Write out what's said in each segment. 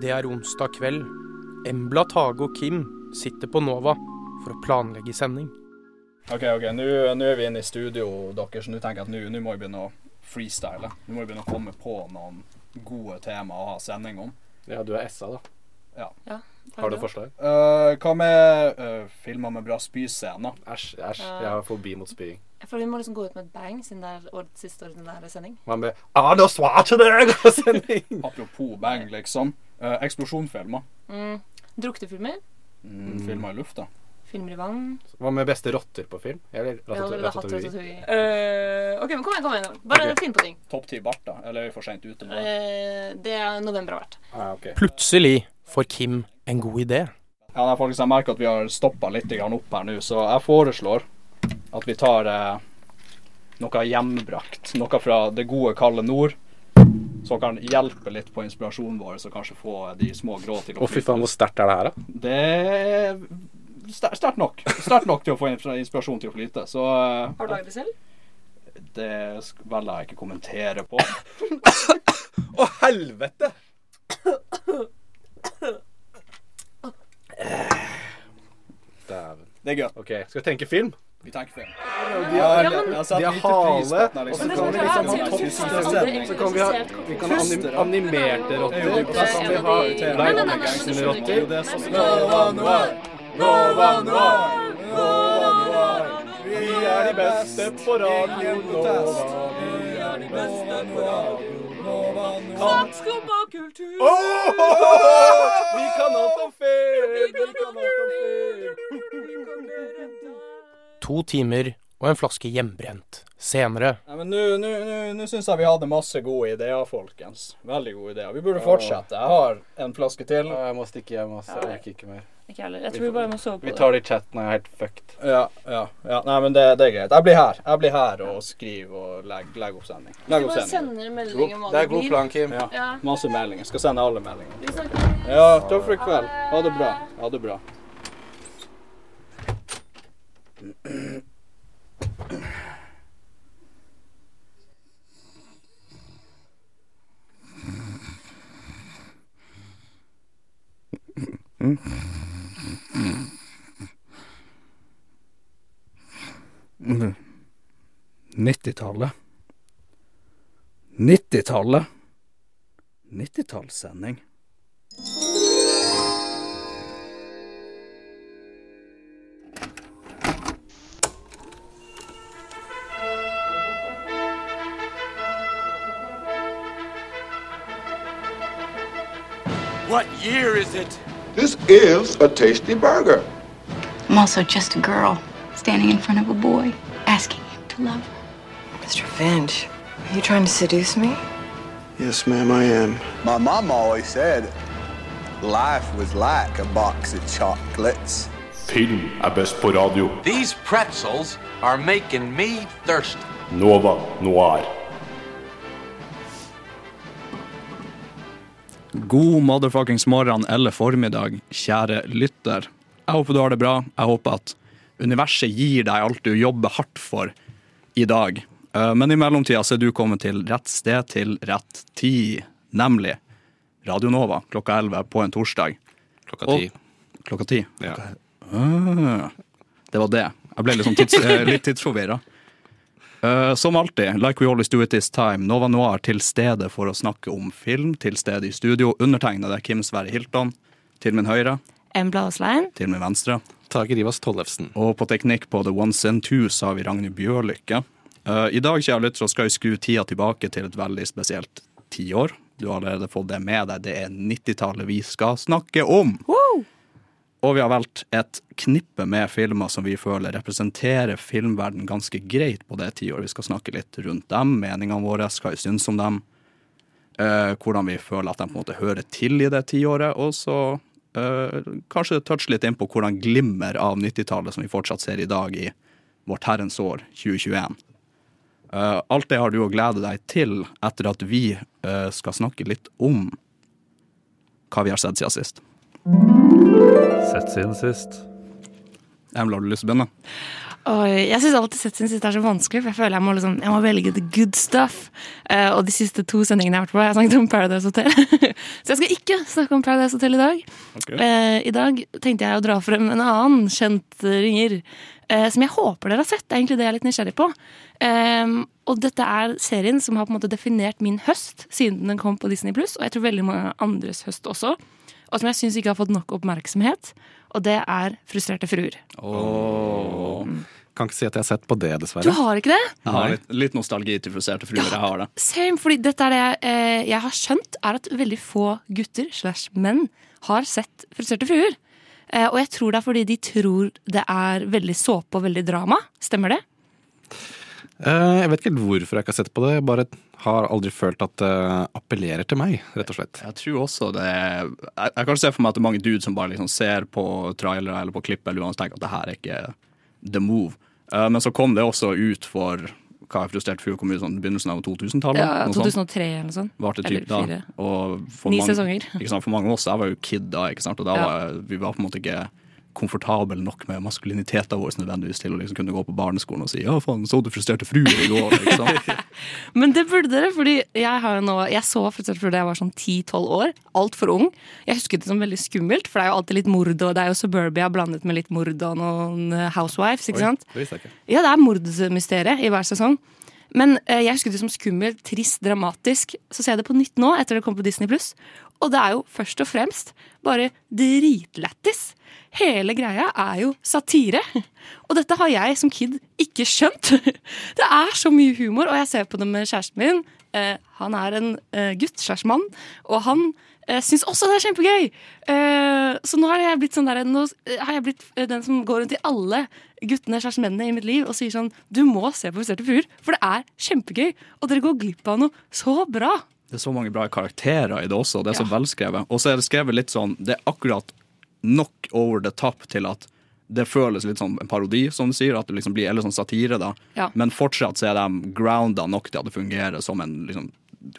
Det er onsdag kveld. Embla, Tage og Kim sitter på Nova for å planlegge sending. OK, ok, nå er vi inne i studio, dere, så nå tenker jeg at nå- må vi begynne å freestyle. Nå må vi begynne å komme på noen gode tema å ha sending om. Ja, du er SA, da. Ja. Har du forslag? Uh, hva med uh, filmer med bra spyscener? Æsj, æsj. Ja. Jeg har fobi mot spying. Jeg føler vi må liksom gå ut med et bang siden det er siste ordinære sending. Hva med Arne Schwarzenegger-sending? Apropos bang, liksom. Uh, eksplosjonfilmer. Mm. Druktefilmer. Mm, Filmer i lufta. Filmer i vann. Hva med beste rotter på film? Eller Ratatouille? Ratatouille. Eh, OK, men kom igjen, kom igjen. Bare okay. finn på ting. Topp ti barter, eller er vi for seint ute med det? Uh, det er november har vært. Ah, okay. Plutselig får Kim en god idé. Ja, nei, folkens, jeg merker at vi har stoppa litt opp her nå, så jeg foreslår at vi tar eh, noe hjemmebrakt. Noe fra det gode, kalde nord. Som kan hjelpe litt på inspirasjonen vår, så kanskje få de små grå til Å, fy faen, hvor sterkt er det her, da? Det er sterkt nok. Sterkt nok til å få inspirasjon til å flyte. Så eh, Har du lagd det selv? det velger jeg ikke kommentere på. Å, helvete! Dæven. Det er gøy. OK, skal vi tenke film? Vi tenker film. De har, Ja, men- de har hale, er og så liksom- kan vi liksom ha typisk Så kan vi ha, vi kan ha anim animerte rotter. Og Så kan vi ha live Nova Noir! Nova Noir! Nova Noir! Vi er de beste på radio Nova. Vi er de beste på radio Nova Noir. Snakk skum og kultur! Vi kan alt om film! Vi kan alt om film! To timer og en flaske hjemmebrent. Senere Nei, men Nå syns jeg vi hadde masse gode ideer, folkens. Veldig gode ideer. Vi burde fortsette. Jeg har en flaske til. Ja, Jeg må stikke hjem, ass. Jeg orker ikke mer. Ikke heller. Jeg tror vi bare må sove på det. Vi tar det i chatten, jeg er helt fucked. Ja, ja. ja. Nei, men det, det er greit. Jeg blir her. Jeg blir her og skriver og legger, legger opp sending. Vi Legger opp bare sending. Det er god plan, Kim. Ja. Ja. Masse meldinger. Skal sende alle meldinger. Vi snakkes. Ja, takk for i kveld. Ha det bra. Ha det bra. Nittitallet. Nittitallet. Nittitallssending. Is it? This is a tasty burger. I'm also just a girl standing in front of a boy asking him to love her. Mr. Finch, are you trying to seduce me? Yes, ma'am, I am. My mom always said life was like a box of chocolates. Film I best på radio. These pretzels are making me thirsty. Nova Noir. God motherfuckings morgen eller formiddag, kjære lytter. Jeg håper du har det bra. Jeg håper at universet gir deg alt du jobber hardt for i dag. Eh, Men i mellomtida er du kommet til rett sted til rett tid, nemlig Radio Nova klokka 11 på en torsdag. Klokka Og- ti. Klokka 10. Ja. Ah, det var det. Jeg ble litt, sånn tids, eh, litt tidsforvirra. Eh, som alltid, like we always do it this time, Nova Noir til stede for å snakke om film, til stede i studio. Undertegnede Kim Sverre Hilton. Til min høyre, Embla Aaslein. til min venstre. Tage Rivas Tollefsen. Og på teknikk på The Ones and Twos har vi Ragnhild Bjørlykke. Eh, I dag kjære lytter, skal vi skru tida tilbake til et veldig spesielt tiår. Du har allerede fått det med deg. Det er 90-tallet vi skal snakke om. Og vi har valgt et knippe med filmer som vi føler representerer filmverden ganske greit på det tiåret. Vi skal snakke litt rundt dem, meningene våre, hva vi syns om dem. eh, hvordan vi føler at de på en måte hører til i det tiåret. Og så eh, kanskje touche litt inn på hvordan glimmer av 90-tallet som vi fortsatt ser i dag i vårt herrens år 2021. Eh, alt det har du å glede deg til etter at vi eh, skal snakke litt om hva vi har sett siden sist. Sett siden sist. Jeg har du lyst til å begynne? Jeg syns alltid Sett sin siste er så vanskelig, for jeg føler jeg må, liksom, jeg må velge the good stuff. Uh, og de siste to sendingene jeg har vært på, jeg har snakket om Paradise Hotel. så jeg skal ikke snakke om Paradise Hotel i dag. Eh, I dag tenkte jeg å dra frem en annen kjent ringer, uh, som jeg håper dere har sett. Det er egentlig det jeg er litt nysgjerrig på. Og dette er serien som har på en måte definert min høst siden den kom på Disney Pluss, og jeg tror veldig mange andres høst også. Og som jeg syns ikke har fått nok oppmerksomhet. Og det er Frustrerte fruer. Oh. Kan ikke si at jeg har sett på det, dessverre. Du har ikke det? Jeg har litt, litt nostalgi til frustrerte fruer. Jeg har det. Same, fordi dette er det jeg, eh, jeg har skjønt, er at veldig få gutter slash menn har sett Frustrerte fruer. Eh, og jeg tror det er fordi de tror det er veldig såpe og veldig drama. Stemmer det? Eh, Jeg vet ikke helt hvorfor jeg ikke har sett på det. Jeg bare har aldri følt at det appellerer til meg, rett og slett. Jeg tror også det er Jeg, jeg kan se for meg at det er mange dudes som bare liksom ser på trailere eller på klipp eller uansett tenker at det her er ikke the move. Eh, men så kom det også ut for hva er frustrert fyr kommune sånn begynnelsen av 2000-tallet. Ja, noe 2003 eller noe sånt. Varte Eller typ da. fire. Ni mange, sesonger. Ikke sant? For mange av oss, jeg var jo kid da, ikke sant? og da Ja. var, vi var på en måte ikke komfortable nok med maskuliniteten vår nødvendigvis til å liksom kunne gå på barneskolen og si 'ja, faen, så du frustrerte frue i går'? Men det burde dere, fordi jeg har jo nå Jeg så frustrert frue da jeg var sånn 10-12 år. Altfor ung. Jeg husket det som veldig skummelt, for det er jo alltid litt mord, og det er jo Suburbia blandet med litt mord og noen eh, housewives, ikke sant? det visste jeg ikke. Ja, det er mordmysteriet i hver sesong. Men eh, jeg husker det som skummelt, trist, dramatisk. Så ser jeg det på nytt nå, etter det kom på Disney Pluss. Og det er jo først og fremst bare dritlættis. Hele greia er jo satire. Og dette har jeg som kid ikke skjønt. Det er så mye humor, og jeg ser på det med kjæresten min. Eh, han er en eh, gutt kjærestemann, og han eh, syns også det er kjempegøy. Eh, så nå har jeg blitt sånn der, nå eh, har jeg blitt den som går rundt i alle guttene slash mennene i mitt liv og sier sånn Du må se på Frustrerte fruer, for det er kjempegøy, og dere går glipp av noe så bra. Det er så mange bra karakterer i det også, og det er så velskrevet. Og så er det skrevet litt sånn Det er akkurat nok over the top til at det føles litt som en parodi, som du sier, at det liksom blir, eller sånn satire, da. Ja. Men fortsatt så er de grounda nok til at det fungerer som en liksom,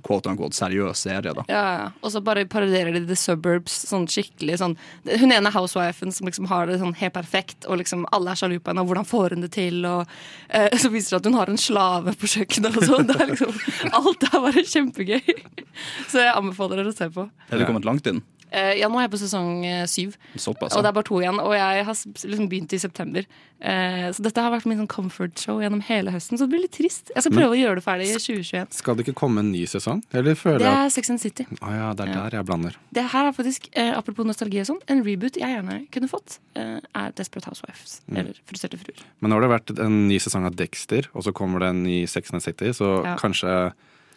quote unquote seriøs serie, da. Ja, ja. Og så bare parodierer de The Suburbs sånn skikkelig sånn Hun ene housewifen som liksom har det sånn helt perfekt, og liksom alle er sjalu på henne, og hvordan får hun det til, og eh, så viser det at hun har en slave på kjøkkenet og sånn. Det er liksom Alt er bare kjempegøy. Så jeg anbefaler dere å se på. Er du kommet langt inn? Eh, ja, nå er jeg på sesong eh, syv. Såpass, Og det er bare to igjen. Og jeg har liksom begynt i september. Eh, så dette har vært min sånn comfort show gjennom hele høsten. Så det blir litt trist. Jeg skal Men- prøve å gjøre det ferdig i 2021. Skal det ikke komme en ny sesong? Eller føler Det er at Sex and City. Å ja, det er Ja. der jeg blander. Det her er faktisk, apropos nostalgi og sånn, en reboot jeg gjerne kunne fått. Er Desperate Housewives. Mm. Eller Frustrerte fruer. Men nå har det vært en ny sesong av Dexter, og så kommer det en ny Sex and City, så Ja. kanskje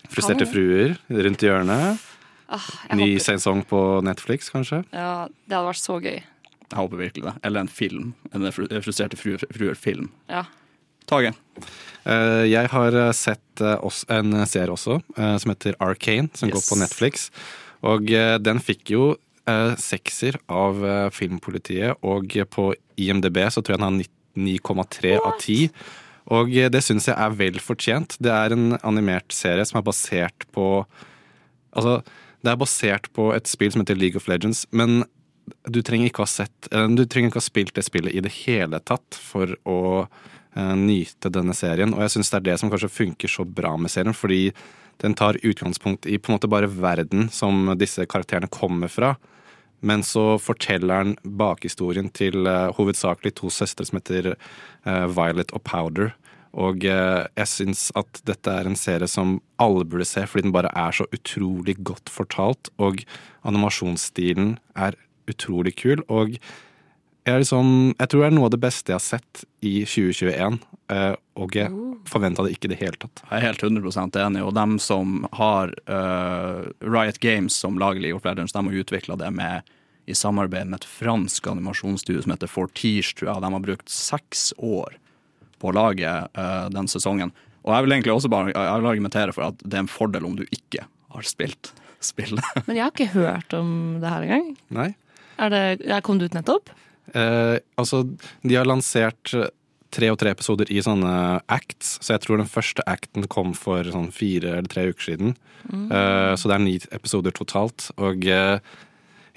Frustrerte fruer rundt hjørnet. Ah, Ny håper- sesong på Netflix, kanskje. Ja, det hadde vært så gøy. Jeg håper virkelig det. Eller en film. En frustrerte fruer- fruer-film. Ja. Tage. Eh, jeg har eh, sett eh, en serie også, som heter Arcane, som Yes. går på Netflix. Og den fikk jo sekser av Filmpolitiet, og på IMDb så tror jeg den har 9,3 av 10. Og det syns jeg er vel fortjent. Det er en animert serie som er basert på Altså, det er basert på et spill som heter League of Legends, men du trenger ikke ha sett eh, Du trenger ikke ha spilt det spillet i det hele tatt for å eh, nyte denne serien. Og jeg syns det er det som kanskje funker så bra med serien, fordi den tar utgangspunkt i på en måte bare verden som disse karakterene kommer fra. Men så forteller den bakhistorien til uh, hovedsakelig to søstre som heter uh, Violet og Powder. Og eh, jeg syns at dette er en serie som alle burde se, fordi den bare er så utrolig godt fortalt. Og animasjonsstilen er utrolig kul. Og jeg, er liksom, jeg tror det er noe av det beste jeg har sett i 2021. eh, og jeg forventa det ikke i det hele tatt. Jeg er helt 100 enig, og dem som har uh, Riot Games som lager League of Legends, de har utvikla det med i samarbeid med et fransk animasjonsstudio som heter Fortige, tror jeg. De har brukt seks år på å lage eh, den sesongen. Og jeg vil egentlig også bare jeg vil argumentere for at det er en fordel om du ikke har spilt spillet. Men jeg har ikke hørt om det her engang. Nei. Er det, jeg kom det ut nettopp? Eh, altså, de har lansert tre og tre episoder i sånne acts, så jeg tror den første acten kom for sånn fire eller tre uker siden. Mm. Eh, så det er ni episoder totalt. Og eh,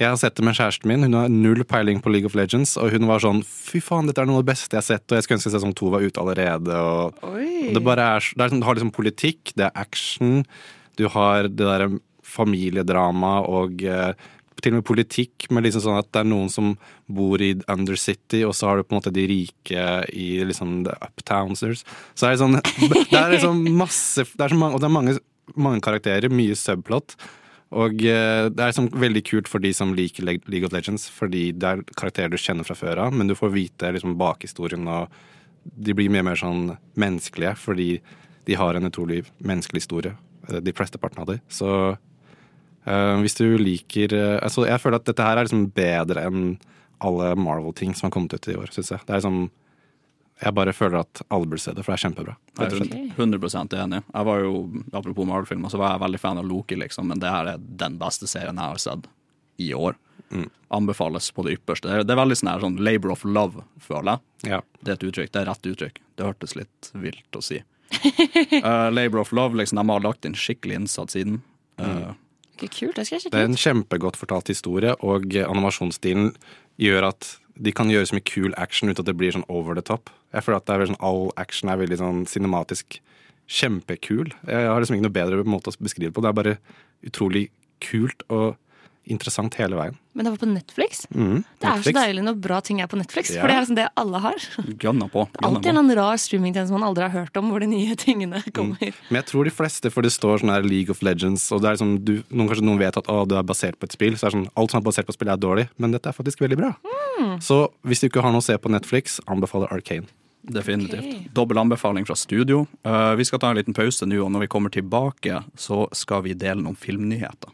Jeg har sett det med kjæresten min. Hun har null peiling på League of Legends, og hun var sånn fy faen, dette er noe av det beste jeg har sett, og jeg skulle ønske sesong to var ute allerede. Og, og det bare er, det er sånn, Du har liksom politikk, det er action, du har det derre familiedrama og eh, til og med politikk, med liksom sånn at det er noen som bor i Undercity, og så har du på en måte de rike i liksom the uptownsers. Så det er sånn Det er liksom masse det er så mange, Og det er mange, mange karakterer, mye subplot. Og eh, det er liksom veldig kult for de som liker League of Legends, fordi det er karakterer du kjenner fra før av, men du får vite liksom bakhistorien, og de blir mye mer sånn menneskelige, fordi de har en utrolig menneskelig historie, De de flesteparten av de. Så eh, hvis du liker eh, altså Jeg føler at dette her er liksom bedre enn alle Marvel-ting som har kommet ut i år, syns jeg. Det er liksom Jeg bare føler at alle burde se det, for det er kjempebra. Jeg er 100% enig. Jeg var jo, Apropos Marvel-filmer, så var jeg veldig fan av Loki, liksom, men det her er den beste serien jeg har sett i år. Anbefales på det ypperste. Det er, det er veldig sånn her sånn labor of love, føler jeg. Ja. Det er et uttrykk. Det er rett uttrykk. Det hørtes litt vilt å si. Uh, labor of love, liksom, de har lagt inn skikkelig innsats i den. Uh, mm. kult, det Det er en kjempegodt fortalt historie, og eh, animasjonsstilen gjør at de kan gjøre så mye kul action uten at det blir sånn over the top. Jeg føler at sånn, All action er veldig sånn cinematisk kjempekul. Jeg har liksom ikke noe bedre måte å beskrive det på. Det er bare utrolig kult og interessant hele veien. Men det var på Netflix. Mm, Det er så deilig når bra ting er på Netflix, Ja. for det er liksom det alle har. Gønna på. Alltid en annen rar streamingtjeneste man aldri har hørt om, hvor de nye tingene kommer. Men jeg tror de fleste, for det står sånn her League of Legends, og det er liksom, du, noen, kanskje noen vet at å, det er basert på et spill, så er sånn, alt som er basert på spill er dårlig, men dette er faktisk veldig bra. Så hvis du ikke har noe å se på Netflix, anbefaler Arcane. Definitivt. Dobbel anbefaling fra studio. Uh, vi skal ta en liten pause nå, og når vi kommer tilbake, så skal vi dele noen filmnyheter.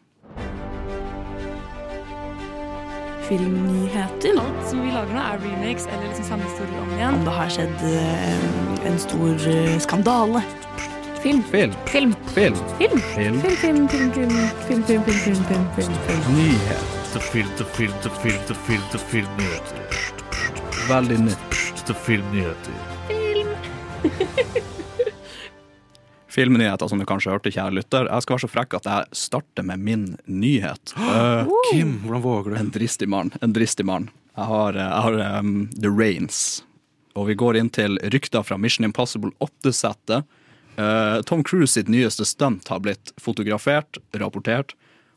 Filmnyheter. Alt som vi lager nå, er remakes eller liksom samme historie om igjen. Om det har skjedd eh, en stor eh, skandale. Film. Film. Film. Film. Film. Film. Film, film, film, film, film, film, film, film, film, film, film. Nyhet. filter, film, filter, film, film, film, til filmnyheter. Veldig nytt. Filmnyheter. filmnyheter. Filmnyheter, som du kanskje hørte, kjære lytter. Jeg skal være så frekk at jeg starter med min nyhet. Uh, Kim, hvordan våger du? En dristig mann. En dristig mann. Jeg har, jeg har um, The Rains. Og vi går inn til rykter fra Mission Impossible 8-settet. Uh, Tom Cruise sitt nyeste stunt har blitt fotografert, rapportert.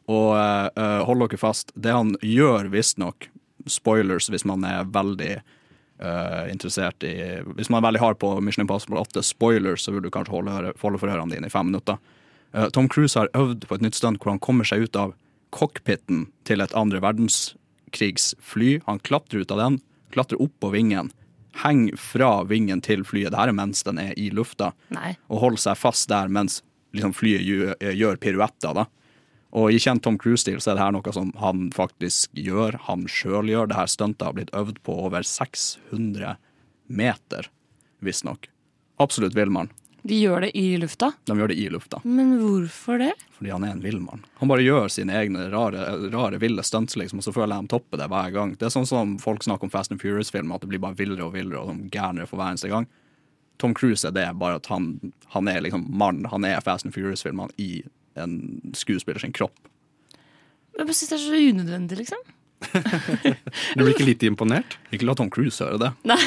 Og uh, uh, hold dere fast, det han gjør visstnok, spoilers hvis man er veldig uh, interessert i Hvis man er veldig hard på Mission Impossible 8, spoilers, så vil du kanskje holde, holde forhørene dine i fem minutter. Uh, Tom Cruise har øvd på et nytt stunt hvor han kommer seg ut av cockpiten til et andre verdenskrigsfly. Han klatrer ut av den, klatrer opp på vingen, henger fra vingen til flyet. Dette er mens den er i lufta, Nei. og holder seg fast der mens liksom, flyet gjør, gjør piruetter. da. Og i kjent Tom Cruise-stil så er det her noe som han faktisk gjør, han sjøl gjør. Det her stuntet har blitt øvd på over 600 meter, visstnok. Absolutt villmann. De gjør det i lufta. De gjør det i lufta. Men hvorfor det? Fordi han er en villmann. Han bare gjør sine egne rare, rare ville stunts, liksom, og så føler jeg de topper det hver gang. Det er sånn som folk snakker om Fast and Furious-filmer, at det blir bare villere og villere og gærnere for hver eneste gang. Tom Cruise er det, bare at han, han er liksom mann. Han er Fast and Furious-filmene i en skuespiller sin kropp. Jeg bare synes det er så unødvendig, liksom. Du blir ikke litt imponert? Ikke la Tom Cruise høre det. Nei.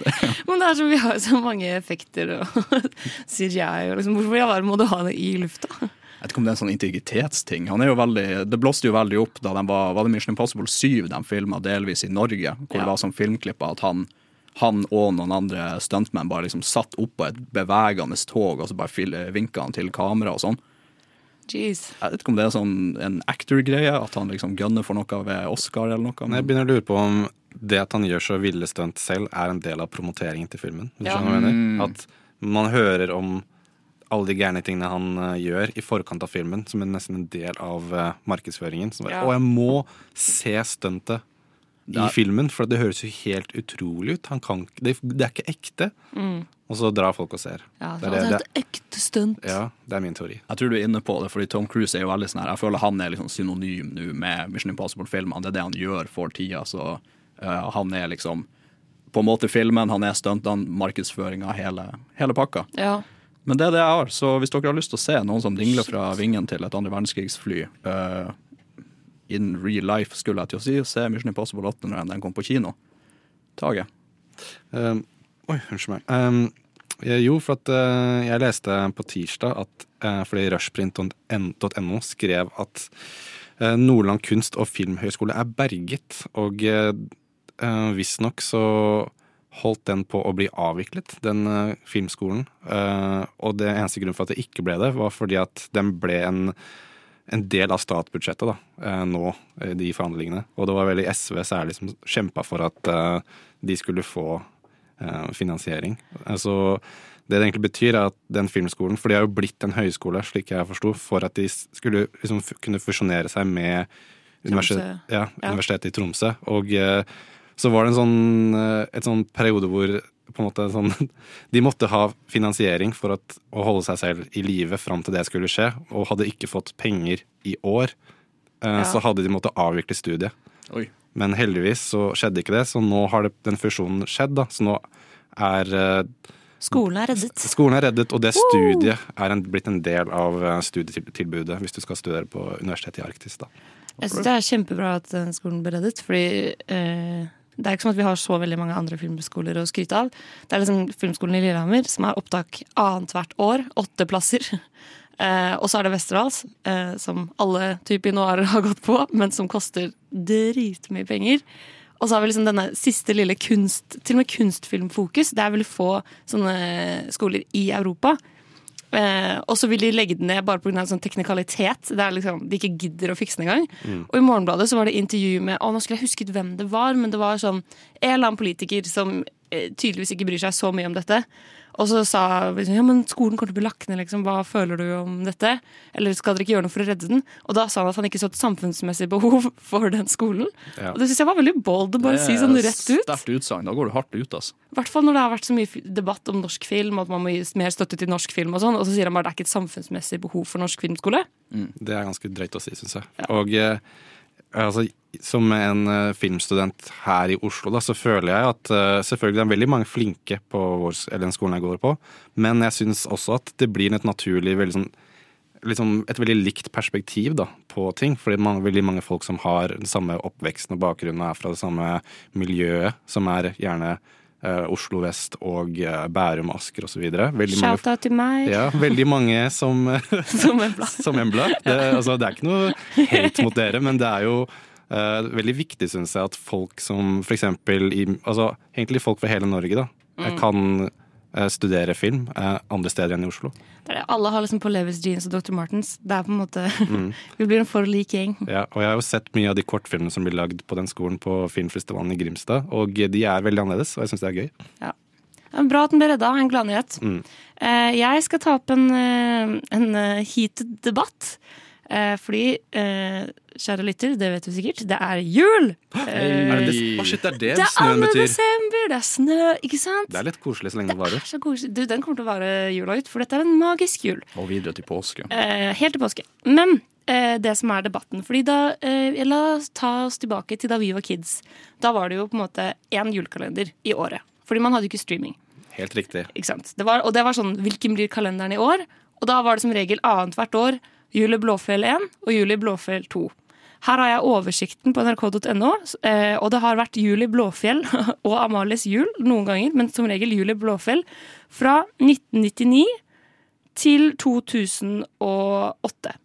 Men det er som vi har så mange effekter og CGI og liksom, Hvorfor i all verden må du ha det i lufta? Jeg vet ikke om det er en sånn integritetsting. Han er jo veldig, det blåste jo veldig opp da de var, var det Mission Impossible 7 de filma delvis i Norge, hvor Ja. det var sånn filmklipp at han, han og noen andre stuntmenn bare liksom satt oppå et bevegende tog og så bare vinka han til kamera og sånn. Jeez. Jeg vet ikke om det er sånn en actor-greie, at han liksom gønner for noe ved Oscar eller noe. Men jeg begynner å lure på om det at han gjør så ville stunt selv, er en del av promoteringen til filmen. Hvis Ja. skjønner hva jeg Mm. mener? At man hører om alle de gærne tingene han eh, gjør i forkant av filmen, som er nesten en del av eh, markedsføringen. Så bare, Ja. Og jeg må se stuntet i filmen, for det høres jo helt utrolig ut. Han kan, det, det er ikke ekte. Mm. Og så drar folk og ser. Ja, Det er det det- er et ekte stunt. Ja, det er min teori. Jeg tror du er inne på det, fordi Tom Cruise er jo veldig sånn her Jeg føler han er liksom synonym nå med Mission Impossible-filmene. Det er det han gjør for tida. Så uh, han er liksom på en måte filmen, han er stuntene, markedsføringa, hele, hele pakka. Ja. Men det er det jeg har. Så hvis dere har lyst til å se noen som dingler fra vingen til et andre verdenskrigsfly, uh, in real life, skulle jeg til å si, se Mission Impossible 8 når den kom på kino. Tage? Um, oi, unnskyld meg. Um, jo, for at uh, jeg leste på tirsdag at uh, fordi rushprint.no skrev at uh, Nordland kunst- og filmhøgskole er berget. Og uh, visstnok så holdt den på å bli avviklet, den filmskolen. Og det eneste grunnen for at det ikke ble det, var fordi at den ble en, en del av statsbudsjettet da, nå, de forhandlingene. Og det var veldig SV særlig som kjempa for at de skulle få finansiering. Altså, det det egentlig betyr, er at den filmskolen For de har jo blitt en høyskole, slik jeg forsto, for at de skulle liksom kunne fusjonere seg med universitet, ja, Ja. Universitetet i Tromsø. Og eh, så var det en sånn, eh, et sånn periode hvor på en måte sånn, de måtte ha finansiering for at, å holde seg selv i live fram til det skulle skje, og hadde ikke fått penger i år, eh, Ja. så hadde de måttet avvikle studiet. Oi. Men heldigvis så skjedde ikke det, så nå har det, den fusjonen skjedd. da, Så nå er eh, Skolen er reddet. Skolen er reddet, og det studiet er en, blitt en del av eh, studietilbudet hvis du skal studere på Universitetet i Arktis. da. Jeg synes det er kjempebra at den skolen ble reddet, fordi eh, det er ikke som at vi har så veldig mange andre filmskoler å skryte av. Det er liksom Filmskolen i Lillehammer, som har opptak annethvert år. Åtte plasser. Eh, og så er det Westerdals, eh, som alle typer noir har gått på, men som koster dritmye penger. Og så har vi liksom denne siste lille kunst, til og med kunstfilmfokus. Det er veldig få sånne skoler i Europa. Eh, og så vil de legge den ned bare pga. sånn teknikalitet. Det er liksom, De ikke gidder å fikse den engang. Mm. Og i Morgenbladet så var det intervju med å nå skulle jeg husket hvem det var, men det var sånn en eller annen politiker som eh, tydeligvis ikke bryr seg så mye om dette. Og så sa sånn, ja, men skolen kommer til å bli lagt ned, liksom. Hva føler du om dette? Eller skal dere ikke gjøre noe for å redde den? Og da sa han at han ikke så et samfunnsmessig behov for den skolen. Ja. Og det syns jeg var veldig bold å bare si sånn rett ut. Sterkt utsagn. Da går du hardt ut, altså. I hvert fall når det har vært så mye debatt om norsk film, at man må gi mer støtte til norsk film og sånn, og så sier han bare at det er ikke et samfunnsmessig behov for norsk filmskole. Det er ganske drøyt å si, syns jeg. Og eh, altså, som en eh, filmstudent her i Oslo, da, så føler jeg at eh, selvfølgelig det er veldig mange flinke på vår, den skolen jeg går på, men jeg syns også at det blir et naturlig veldig sånn liksom et veldig likt perspektiv da, på ting. Fordi er veldig mange folk som har den samme oppveksten og bakgrunnen er fra det samme miljøet, som er gjerne Oslo vest og eh, Bærum, Asker osv. Shout-out til meg. Ja, veldig mange som Som Embla. som Embla. Det, altså, det er ikke noe hate mot dere, men det er jo eh, veldig viktig, syns jeg, at folk som eksempel i Altså egentlig folk fra hele Norge, da, eh, Mm. kan eh, studere film eh, andre steder enn i Oslo. Det er det. Alle har liksom på Levis Jeans og Dr. Martens. Det er på en måte Mm. Vi blir en for lik gjeng. Ja, og jeg har jo sett mye av de kortfilmene som blir lagd på den skolen på filmfestivalen i Grimstad, og de er veldig annerledes, og jeg syns det er gøy. Ja. Bra at den ble redda. En gladnyhet. Mm. Eh, jeg skal ta opp en, eh, en eh, heated debatt. Eh, fordi, eh, kjære lytter, det vet du sikkert, det er jul! Eh, Er det det, shit, det er det, det er snøen 2. desember, det er snø, ikke sant? Det er litt koselig så lenge det varer. Så koselig. Du, den kommer til å vare jula ut, for dette er en magisk jul. Og videre til påske. Eh, helt til påske. Men eh, det som er debatten fordi da, eh, La oss ta oss tilbake til da vi var kids. Da var det jo på en måte én julekalender i året. Fordi man hadde jo ikke streaming. Helt riktig. Ikke sant? Det var, og det var sånn Hvilken blir kalenderen i år? Og da var det som regel annethvert år Juli Blåfjell 1 og Juli Blåfjell 2. Her har jeg oversikten på nrk.no, eh, og det har vært Juli Blåfjell og Amalies jul noen ganger, men som regel Juli Blåfjell fra 1999 til 2008.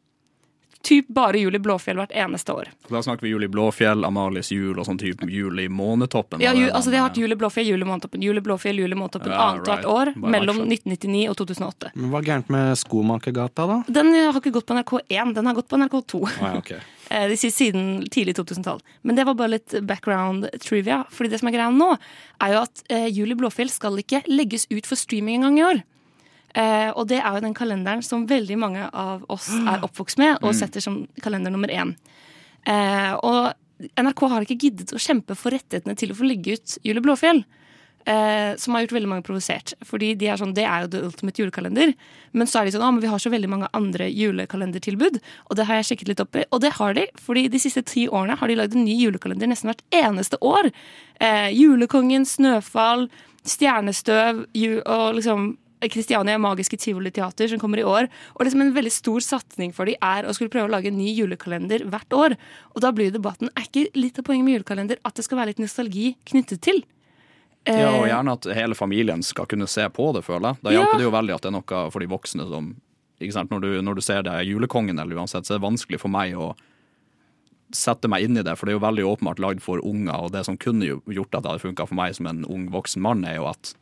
Typ bare Juli Blåfjell hvert eneste år. Da snakker vi Juli Blåfjell, Amalies jul og sånn type Juli Månetoppen. Ja, ju, altså Det har vært Juli Blåfjell, Juli Månetoppen, Juli Blåfjell, Juli Månetoppen Ja, annethvert right. år Bare mellom matcha. 1999 og 2008. Men hva er gærent med Skomakergata, da? Den har ikke gått på NRK1, den har gått på NRK2. Ah, ja, ok. Eh, De sier siden tidlig 2000-tall. Men det var bare litt background trivia. Fordi det som er greia nå, er jo at eh, Juli Blåfjell skal ikke legges ut for streaming en gang i år. Eh, og det er jo den kalenderen som veldig mange av oss er oppvokst med, og Mm. setter som kalender nummer én. Eh, og NRK har ikke giddet å kjempe for rettighetene til å få legge ut Julie Blåfjell. Eh, som har gjort veldig mange provosert. Fordi de er sånn, Det er jo the ultimate julekalender. Men så er de sånn, ah, men vi har så veldig mange andre julekalendertilbud. Og det har jeg sjekket litt opp i. Og det har de, fordi de siste ti årene har de lagd en ny julekalender nesten hvert eneste år. Eh, Julekongen, Snøfall, Stjernestøv og liksom Kristiania Magiske Tivoli-teater som kommer i år. Og liksom en veldig stor satsing for de er å skulle prøve å lage en ny julekalender hvert år. Og da blir debatten er ikke litt av poenget med julekalender at det skal være litt nostalgi knyttet til. Ja, og Eh, gjerne at hele familien skal kunne se på det, føler jeg. Da Ja. hjelper det jo veldig at det er noe for de voksne som? Når, du, når du ser det er Julekongen eller uansett, så er det vanskelig for meg å sette meg inn i det, for det er jo veldig åpenbart lagd for unger, og det som kunne gjort at det hadde funka for meg som en ung voksen mann, er jo at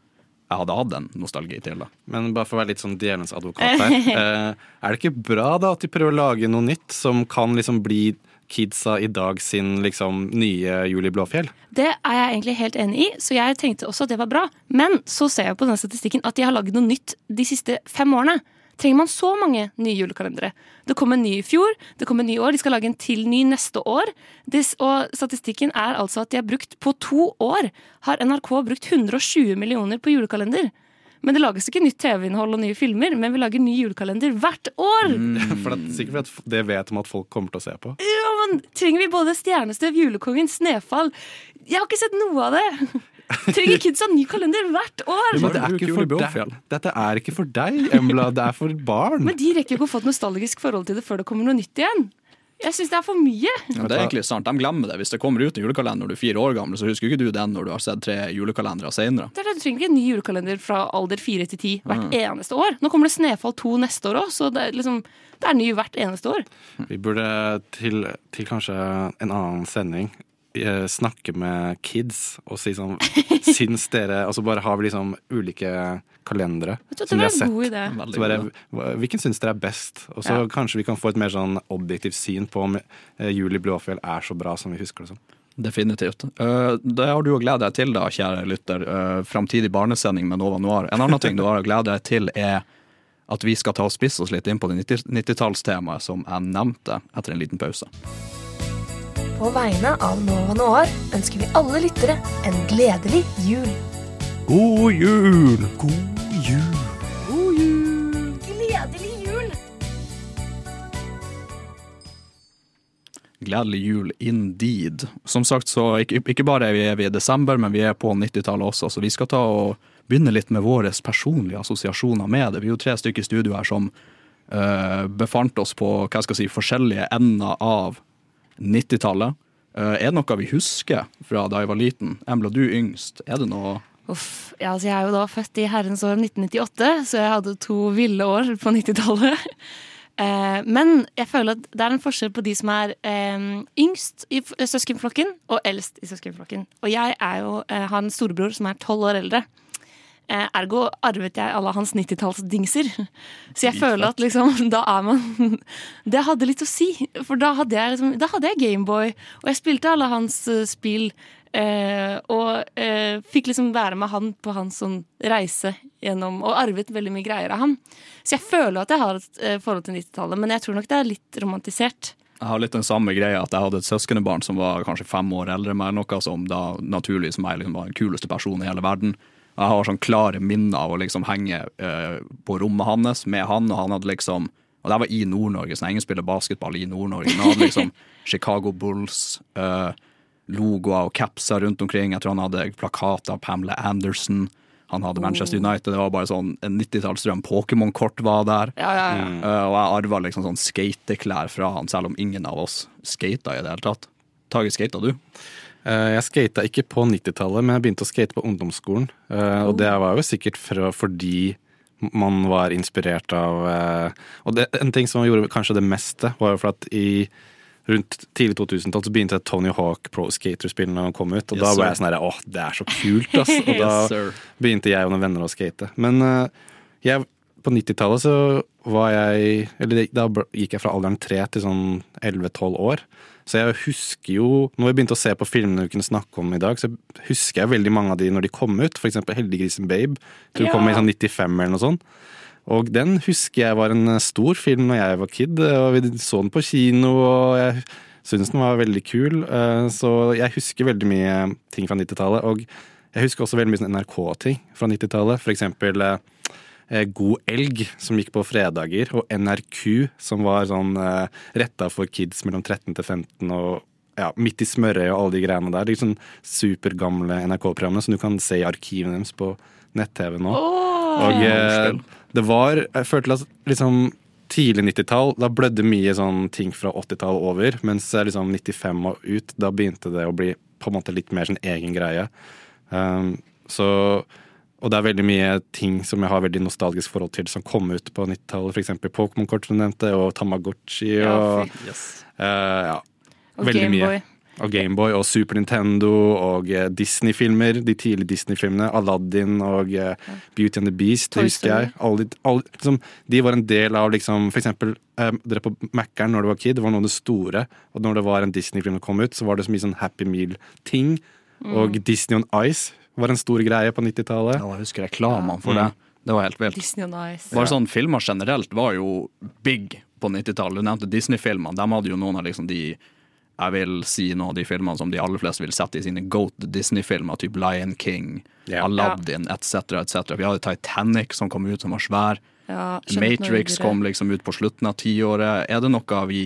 jeg hadde hatt en nostalgi til da. Men bare for å være litt sånn djevelens advokat her. Eh, er det ikke bra da at de prøver å lage noe nytt som kan liksom bli kidsa i dag sin liksom nye Julie Blåfjell? Det er jeg egentlig helt enig i, så jeg tenkte også at det var bra. Men så ser jeg på den statistikken at de har lagd noe nytt de siste fem årene. Trenger man så mange nye julekalendere? Det kom en ny i fjor, det kom en ny i år, de skal lage en til ny neste år. Og statistikken er altså at de har brukt, på to år, har NRK brukt 120 millioner på julekalender. Men det lages ikke nytt TV-innhold og nye filmer, men vi lager ny julekalender hvert år! For det er sikkert fordi det vet om at folk kommer til å se på. Ja, men Trenger vi både Stjernestøv, Julekongen, Snefall? Jeg har ikke sett noe av det! Trenger kidsa ny kalender hvert år? Ja, det er ikke for deg. Dette er ikke for deg, Embla. Det er for barn. Men de rekker ikke å få et nostalgisk forhold til det før det kommer noe nytt igjen. Jeg syns det er for mye. Ja, det er egentlig sant. De glemmer det. Hvis det kommer ut en julekalender når du er fire år gammel, så husker ikke du den når du har sett tre julekalendere senere. Det er det, Du trenger ikke en ny julekalender fra alder fire til ti hvert Mm. eneste år. Nå kommer det Snefall 2 neste år òg, så det er, liksom, det er ny hvert eneste år. Vi burde til, til kanskje en annen sending snakke med kids og si sånn Syns dere Og så bare har vi liksom ulike kalendere som vi har sett. god idé. Så bare, hvilken syns dere er best? Og så Ja. kanskje vi kan få et mer sånn objektivt syn på om juli Julie Blåfjell er så bra som vi husker det som. Definitivt. Uh, det har du å glede deg til, da, kjære lytter. Framtidig barnesending med Nova Noir. En annen ting du har å glede deg til, er at vi skal ta og spisse oss litt inn på det 90-tallstemaet som jeg nevnte etter en liten pause. På vegne av Nova Noir ønsker vi alle lyttere en gledelig jul. God jul! God jul! God jul! Gledelig jul! Gledelig jul indeed. Som sagt, så ikke, ikke bare er vi, er i desember, men vi er på 90-tallet også, så vi skal ta og begynne litt med våre personlige assosiasjoner med det. Vi er jo tre stykker i studio her som uh, befant oss på hva jeg si, forskjellige ender av 90-tallet. Eh, er det noe vi husker fra da jeg var liten? Embla, du yngst. Er det noe Uff, ja, altså Jeg er jo da født i herrens år 1998, så jeg hadde to ville år på 90-tallet. Eh, men jeg føler at det er en forskjell på de som er eh, yngst i søskenflokken, og eldst i søskenflokken. Og jeg jo, har en storebror som er tolv år eldre. Eh, ergo arvet jeg alle hans 90-tallsdingser. Så jeg føler at liksom, da er man Det hadde litt å si. For da hadde jeg, liksom, da hadde jeg Gameboy, og jeg spilte alle hans eh, spill. Eh, og eh, fikk liksom være med han på hans sånn reise gjennom Og arvet veldig mye greier av han. Så jeg føler at jeg har et eh, forhold til 90-tallet, men jeg tror nok det er litt romantisert. Jeg har litt den samme greia at jeg hadde et søskenbarn som var kanskje fem år eldre enn meg, noe som da naturligvis meg liksom var den kuleste personen i hele verden. Jeg har sånn klare minner av å liksom henge eh, på rommet hans med han, og han hadde liksom Og det var i Nord-Norge, så ingen spiller basketball i Nord-Norge. Han hadde liksom Chicago Bulls, eh, logoer og capser rundt omkring. Jeg tror han hadde plakater av Pamela Anderson. Han hadde Manchester United. Det var bare sånn en 90-tallsdrøm. Pokémon-kort var der. Ja, ja, ja. Eh, og jeg arva liksom sånn skateklær fra han, selv om ingen av oss skata i det hele tatt. Tage, skata du? Eh, Jeg skata ikke på 90-tallet, men jeg begynte å skate på ungdomsskolen. Eh, Og det var jo sikkert fordi man var inspirert av eh, Og det, en ting som gjorde kanskje det meste, var jo for at i rundt tidlig 2000-tall så begynte Tony Hawk Pro Skater-spillene å komme ut. Og Yes, da var jeg sånn herre Åh, det er så kult, ass! Og da Yes, begynte jeg og noen venner å skate. Men jeg, på 90-tallet så var jeg Eller da gikk jeg fra alderen 3 til sånn 11-12 år. Så jeg husker jo Når vi begynte å se på filmene vi kunne snakke om i dag, så husker jeg veldig mange av de når de kom ut. For eksempel Heldiggrisen Babe. Tror det kom i sånn 95 eller noe sånt. Og den husker jeg var en stor film når jeg var kid, og vi så den på kino, og jeg Syns den var veldig kul. Eh, Så jeg husker veldig mye ting fra 90-tallet. Og jeg husker også veldig mye sånn NRK-ting fra 90-tallet. For eksempel eh, God elg, som gikk på fredager, og NRK, som var sånn eh, retta for kids mellom 13 til 15 og ja, Midt i smørøyet og alle de greiene der. De sånn supergamle NRK-programmene som du kan se i arkivene deres på nett-TV nå. Oh, Og eh, det var Jeg følte at liksom tidlig 90-tall, da blødde mye sånn ting fra 80-tall over. Mens eh, liksom 95 og ut, da begynte det å bli på en måte litt mer sin egen greie. Um, så og det er veldig mye ting som jeg har veldig nostalgisk forhold til, som kom ut på 90-tallet. F.eks. Pokémon-kort som du nevnte, og Tamagotchi. Ja, og, fy. eh, ja, Og veldig mye. Gameboy. Og Gameboy og Super Nintendo og uh, Disney-filmer. De tidlige Disney-filmene. Aladdin og eh, Beauty and the Beast, Toy det husker jeg. Alle, de- alle, liksom, de var en del av liksom, for eksempel dere på Mækkern når du var kid, det var noe av det store. Og når det var en Disney-film som kom ut, så var det så mye sånn Happy Meal-ting. Mm. Og Disney on Ice var en stor greie på 90-tallet. Ja, jeg husker reklamene for det. Det var helt vilt. Disney on Ice. Bare sånn Filmer generelt var jo big på 90-tallet. Du nevnte Disney-filmene. De hadde jo noen av liksom de jeg vil si noen av de filmene som de aller fleste vil sette i sine goat Disney-filmer, typ Lion King, Aladdin etc. etc. Vi hadde Titanic som kom ut som var svær. Ja, Matrix kom liksom ut på slutten av tiåret. Er det noe vi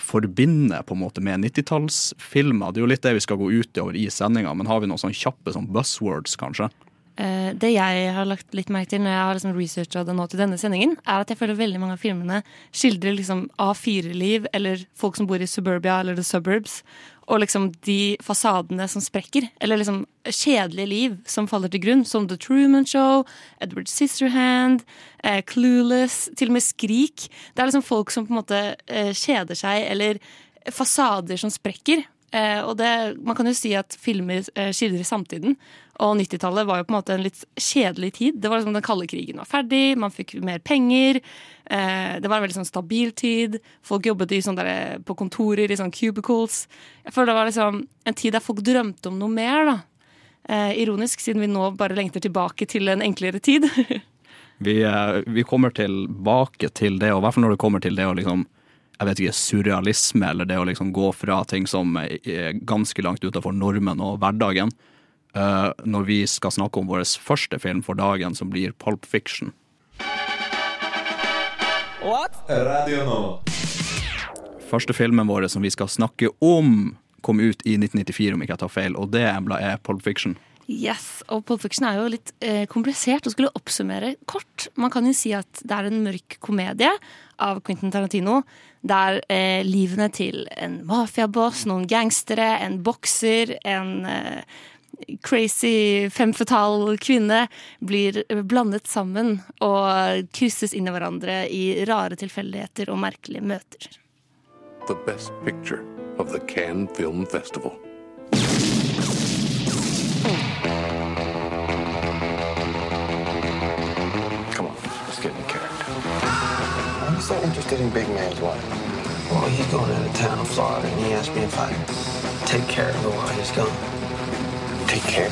forbinder på en måte med 90-tallsfilmer? Det er jo litt det vi skal gå utover i sendinga, men har vi noen sånne kjappe sånn buzzwords, kanskje? Eh, det jeg har lagt litt merke til når jeg har liksom researcha det nå til denne sendingen, er at jeg føler veldig mange av filmene skildrer liksom A4-liv, eller folk som bor i suburbia eller the suburbs, og liksom de fasadene som sprekker. Eller liksom kjedelige liv som faller til grunn, som The Truman Show, Edward Sisterhand, eh, Clueless, til og med Skrik. Det er liksom folk som på en måte eh, kjeder seg, eller fasader som sprekker. Eh, og det, man kan jo si at filmer eh, skildrer samtiden. Og 90-tallet var jo på en måte en litt kjedelig tid. Det var liksom Den kalde krigen var ferdig, man fikk mer penger. Eh, det var en veldig sånn stabil tid. Folk jobbet sånn der, på kontorer, i sånn cubicles. Jeg føler det var liksom en tid der folk drømte om noe mer. da. Ironisk, siden vi nå bare lengter tilbake til en enklere tid. Vi, vi kommer tilbake til det, og i hvert fall når det kommer til det å liksom jeg vet ikke, surrealisme, eller det å liksom gå fra ting som er ganske langt utenfor normen og hverdagen, eh, når vi skal snakke om vår første film for dagen, som blir Pulp Fiction. Radio nå. Første filmen vår som vi skal snakke om, kom ut i 1994, om ikke jeg tar feil, og det er Pulp Fiction. Yes, og Pulp Fiction er jo litt eh, komplisert å skulle oppsummere kort. Man kan jo si at det er en mørk komedie av Quentin Tarantino, der eh, livene til en mafiaboss, noen gangstere, en bokser, en eh, crazy femfetal kvinne blir blandet sammen og krysses inn i hverandre i rare tilfeldigheter og merkelige møter. The best picture of the Cannes Film Festival. So interested in Big Man's wife? Well, he's going out of town in Florida, and he asked me if I'd take care of her while he's gone. Take care?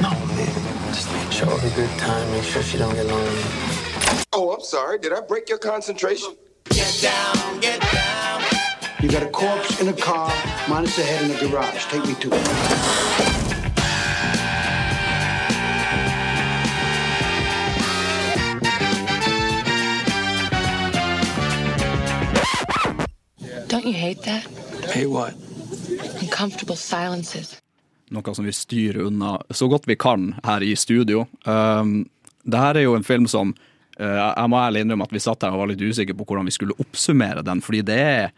No, man. Just show her a good time, make sure she don't get lonely. Oh, I'm sorry. Did I break your concentration? Get down, get down. You got a corpse in a car, minus the head in the garage. Take me to it. Don't you hate that? Hate what? Uncomfortable silences. Noe som vi styrer unna så godt vi kan her i studio. Um, det her er jo en film som uh, Jeg må ærlig innrømme at vi satt her og var litt usikre på hvordan vi skulle oppsummere den, fordi det er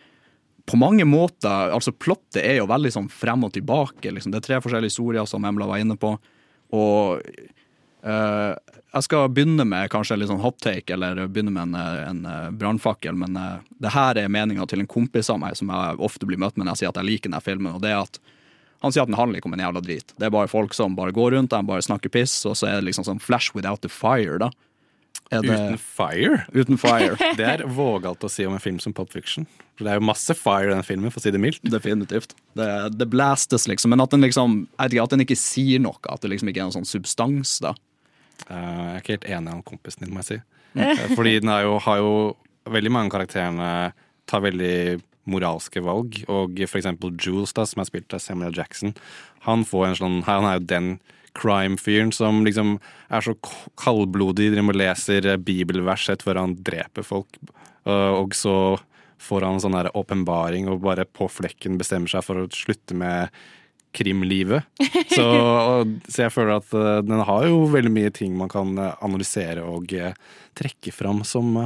på mange måter Altså, plottet er jo veldig sånn frem og tilbake. Liksom. Det er tre forskjellige historier, som Emla var inne på. Og eh, jeg skal begynne med kanskje litt sånn hot take, eller begynne med en, en eh, brannfakkel. Men eh, det her er meninga til en kompis av meg som jeg ofte blir møtt med når jeg sier at jeg liker denne filmen. Og det er at han sier at den handler ikke om en jævla drit. Det er bare folk som bare går rundt, de bare snakker piss, og så er det liksom sånn flash without the fire, da. Det- Uten fire? Uten fire. det er vågalt å si om en film som Pop Fiction. For det er jo masse fire i den filmen, for å si det mildt. Definitivt. Det, det blastes, liksom. Men at den liksom jeg vet ikke, at den ikke sier noe. At det liksom ikke er noen sånn substans, da. Eh, jeg er ikke helt enig med kompisen din, må jeg si. Eh, Fordi den jo, har jo Veldig mange karakterene tar veldig moralske valg. Og for eksempel Jules, da, som er spilt av Samuel Jackson, han får en sånn Han er jo den crime-fyren som liksom er så kaldblodig, driver og leser bibelvers rett før han dreper folk. Eh, Og så får han en sånn åpenbaring og bare på flekken bestemmer seg for å slutte med krimlivet. Så, så jeg føler at eh, den har jo veldig mye ting man kan eh, analysere og eh, trekke fram som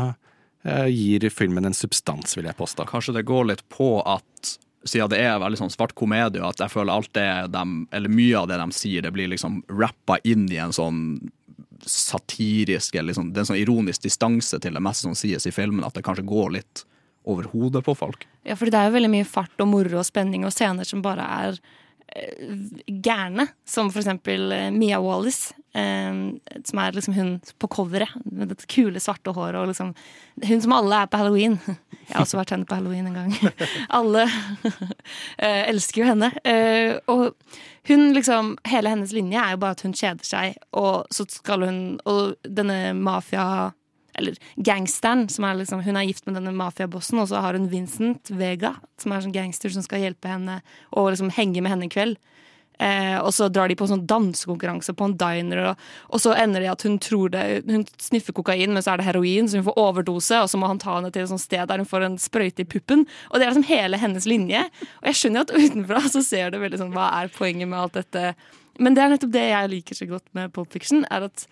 gir filmen en substans, vil jeg påstå. Kanskje det går litt på at siden det er veldig sånn svart komedie, at jeg føler alt det de, eller mye av det de sier, det blir liksom rappa inn i en sånn satirisk eller liksom, Det er en sånn ironisk distanse til det meste som sies i filmen, at det kanskje går litt over hodet på folk. Ja, for det er jo veldig mye fart og moro og spenning og scener som bare er gærne. Som for eksempel eh, Mia Wallis, eh, som er liksom hun på coveret med dette kule, svarte håret og liksom Hun som alle er på halloween. Jeg har også vært henne på halloween en gang. alle eh, elsker jo henne. Og hun liksom Hele hennes linje er jo bare at hun kjeder seg, og så skal hun Og denne mafia eller gangsteren, som er liksom, hun er gift med denne mafiabossen, og så har hun Vincent Vega, som er sånn gangster som skal hjelpe henne og liksom henge med henne i kveld. Eh, og så drar de på en sånn dansekonkurranse på en diner, og, og, så ender det at hun tror det Hun sniffer kokain, men så er det heroin, så hun får overdose, og så må han ta henne til et sånt sted der hun får en sprøyte i puppen. Og det er liksom hele hennes linje. Og jeg skjønner at utenfra så ser det veldig sånn Hva er poenget med alt dette? Men det er nettopp det jeg liker så godt med Pop Fiction, er at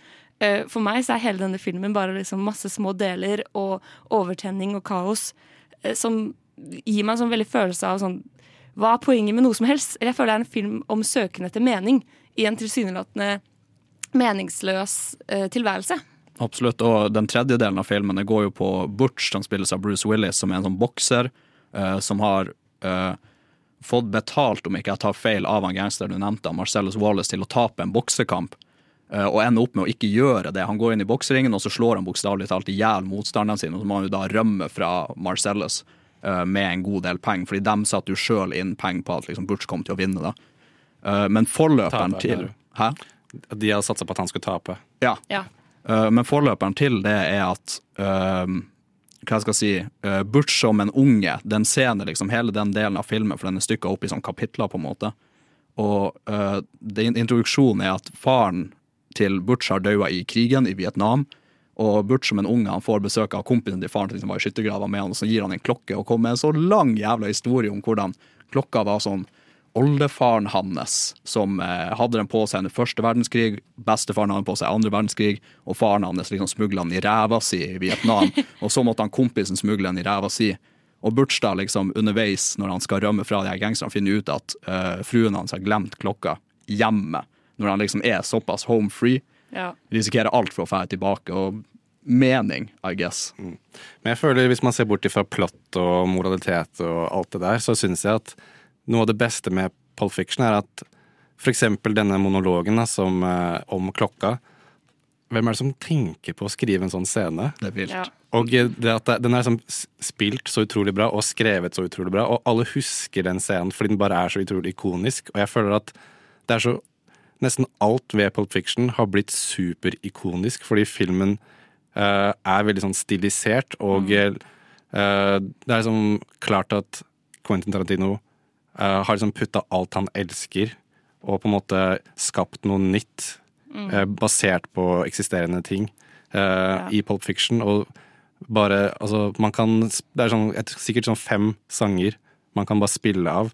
for meg så er hele denne filmen bare liksom masse små deler og overtenning og kaos eh, som gir meg en sånn veldig følelse av sånn Hva er poenget med noe som helst? Jeg føler det er en film om søken etter mening i en tilsynelatende meningsløs eh, tilværelse. Absolutt, og den tredje delen av filmen det går jo på Butch, som spilles av Bruce Willis, som er en sånn bokser eh, som har eh, fått betalt, om ikke jeg tar feil, av han gangster du nevnte, Marcellus Wallace, til å tape en boksekamp. Eh, og ender opp med å ikke gjøre det. Han går inn i bokseringen, og så slår han bokstavelig talt i hjel motstanderen sin, og så må han jo da rømme fra Marcellus uh, med en god del penger, fordi de satte jo sjøl inn penger på at liksom, Butch kom til å vinne. da. Uh, men forløperen til Hæ? De hadde satsa på at han skulle tape. Ja. Ja. Uh, men forløperen til det er at hva skal jeg si, Butch som en unge, den scenen, liksom, hele den delen av filmen, for den er stykka opp i sånne kapitler, på en måte. Og det, introduksjonen er at faren til Butch har daua i krigen i Vietnam. Og Butch som en unge han får besøk av kompisen til faren som var i skyttergrava med han, og så gir han en klokke og kommer med en så lang jævla historie om hvordan klokka var sånn Oldefaren hans som eh, hadde den på seg under første verdenskrig, bestefaren hadde den på seg andre verdenskrig, og faren hans liksom smugla den i ræva si i Vietnam. og så måtte han kompisen smugle den i ræva si. Og Butch da liksom underveis, når han skal rømme fra de her gangsterne, finner ut at eh, fruen hans har glemt klokka hjemme når han liksom er såpass home free. Ja. Risikerer alt for å dra tilbake. Og mening, I guess. Mm. Men jeg føler hvis man ser bort fra plott og moralitet og alt det der, så syns jeg at noe av det beste med Pulp Fiction er at eksempel denne monologen da, som, eh, om klokka Hvem er det som tenker på å skrive en sånn scene? Det er vilt. Ja. Og det at det, den er liksom spilt så utrolig bra og skrevet så utrolig bra, og alle husker den scenen fordi den bare er så utrolig ikonisk. Og jeg føler at det er så nesten alt ved Pulp Fiction har blitt superikonisk, fordi filmen uh, er veldig sånn stilisert, og mm. uh, det er liksom klart at Quentin Tarantino uh, har liksom putta alt han elsker, og på en måte skapt noe nytt mm. basert på eksisterende ting ja. i Pulp Fiction. Og bare Altså, man kan Det er sånn, sikkert sånn fem sanger man kan bare spille av.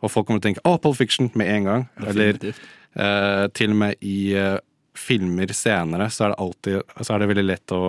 Og folk kommer til å tenke 'Å, Pulp Fiction' med en gang. Definitivt. Eller til og med i eh, filmer senere så er det alltid så er det veldig lett å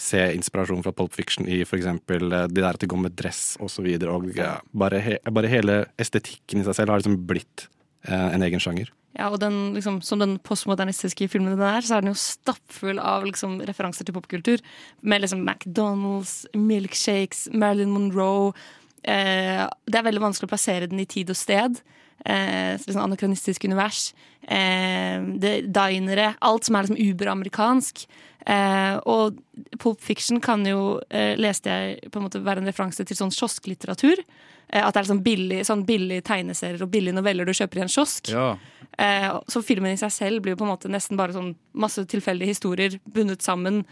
se inspirasjon fra Pulp Fiction i f.eks. det der at de går med dress osv. Og, så videre, og bare, he, bare, hele estetikken i seg selv har liksom blitt eh, en egen sjanger. Ja, og den, liksom, Som den postmodernistiske filmen den er, så er den jo stappfull av liksom, referanser til popkultur. Med liksom McDonald's, milkshakes, Marilyn Monroe. Eh, det er veldig vanskelig å plassere den i tid og sted eh, sånn anakronistisk univers. Eh, det, dinere. Alt som er liksom uberamerikansk. Eh, og Pulp Fiction kan jo, eh, leste jeg, på en måte være en referanse til sånn kiosklitteratur. Eh, at det er liksom billig, sånn billig tegneserier og billige noveller du kjøper i en kiosk. Ja. Eh, så filmen i seg selv blir jo på en måte nesten bare sånn masse tilfeldige historier bundet sammen.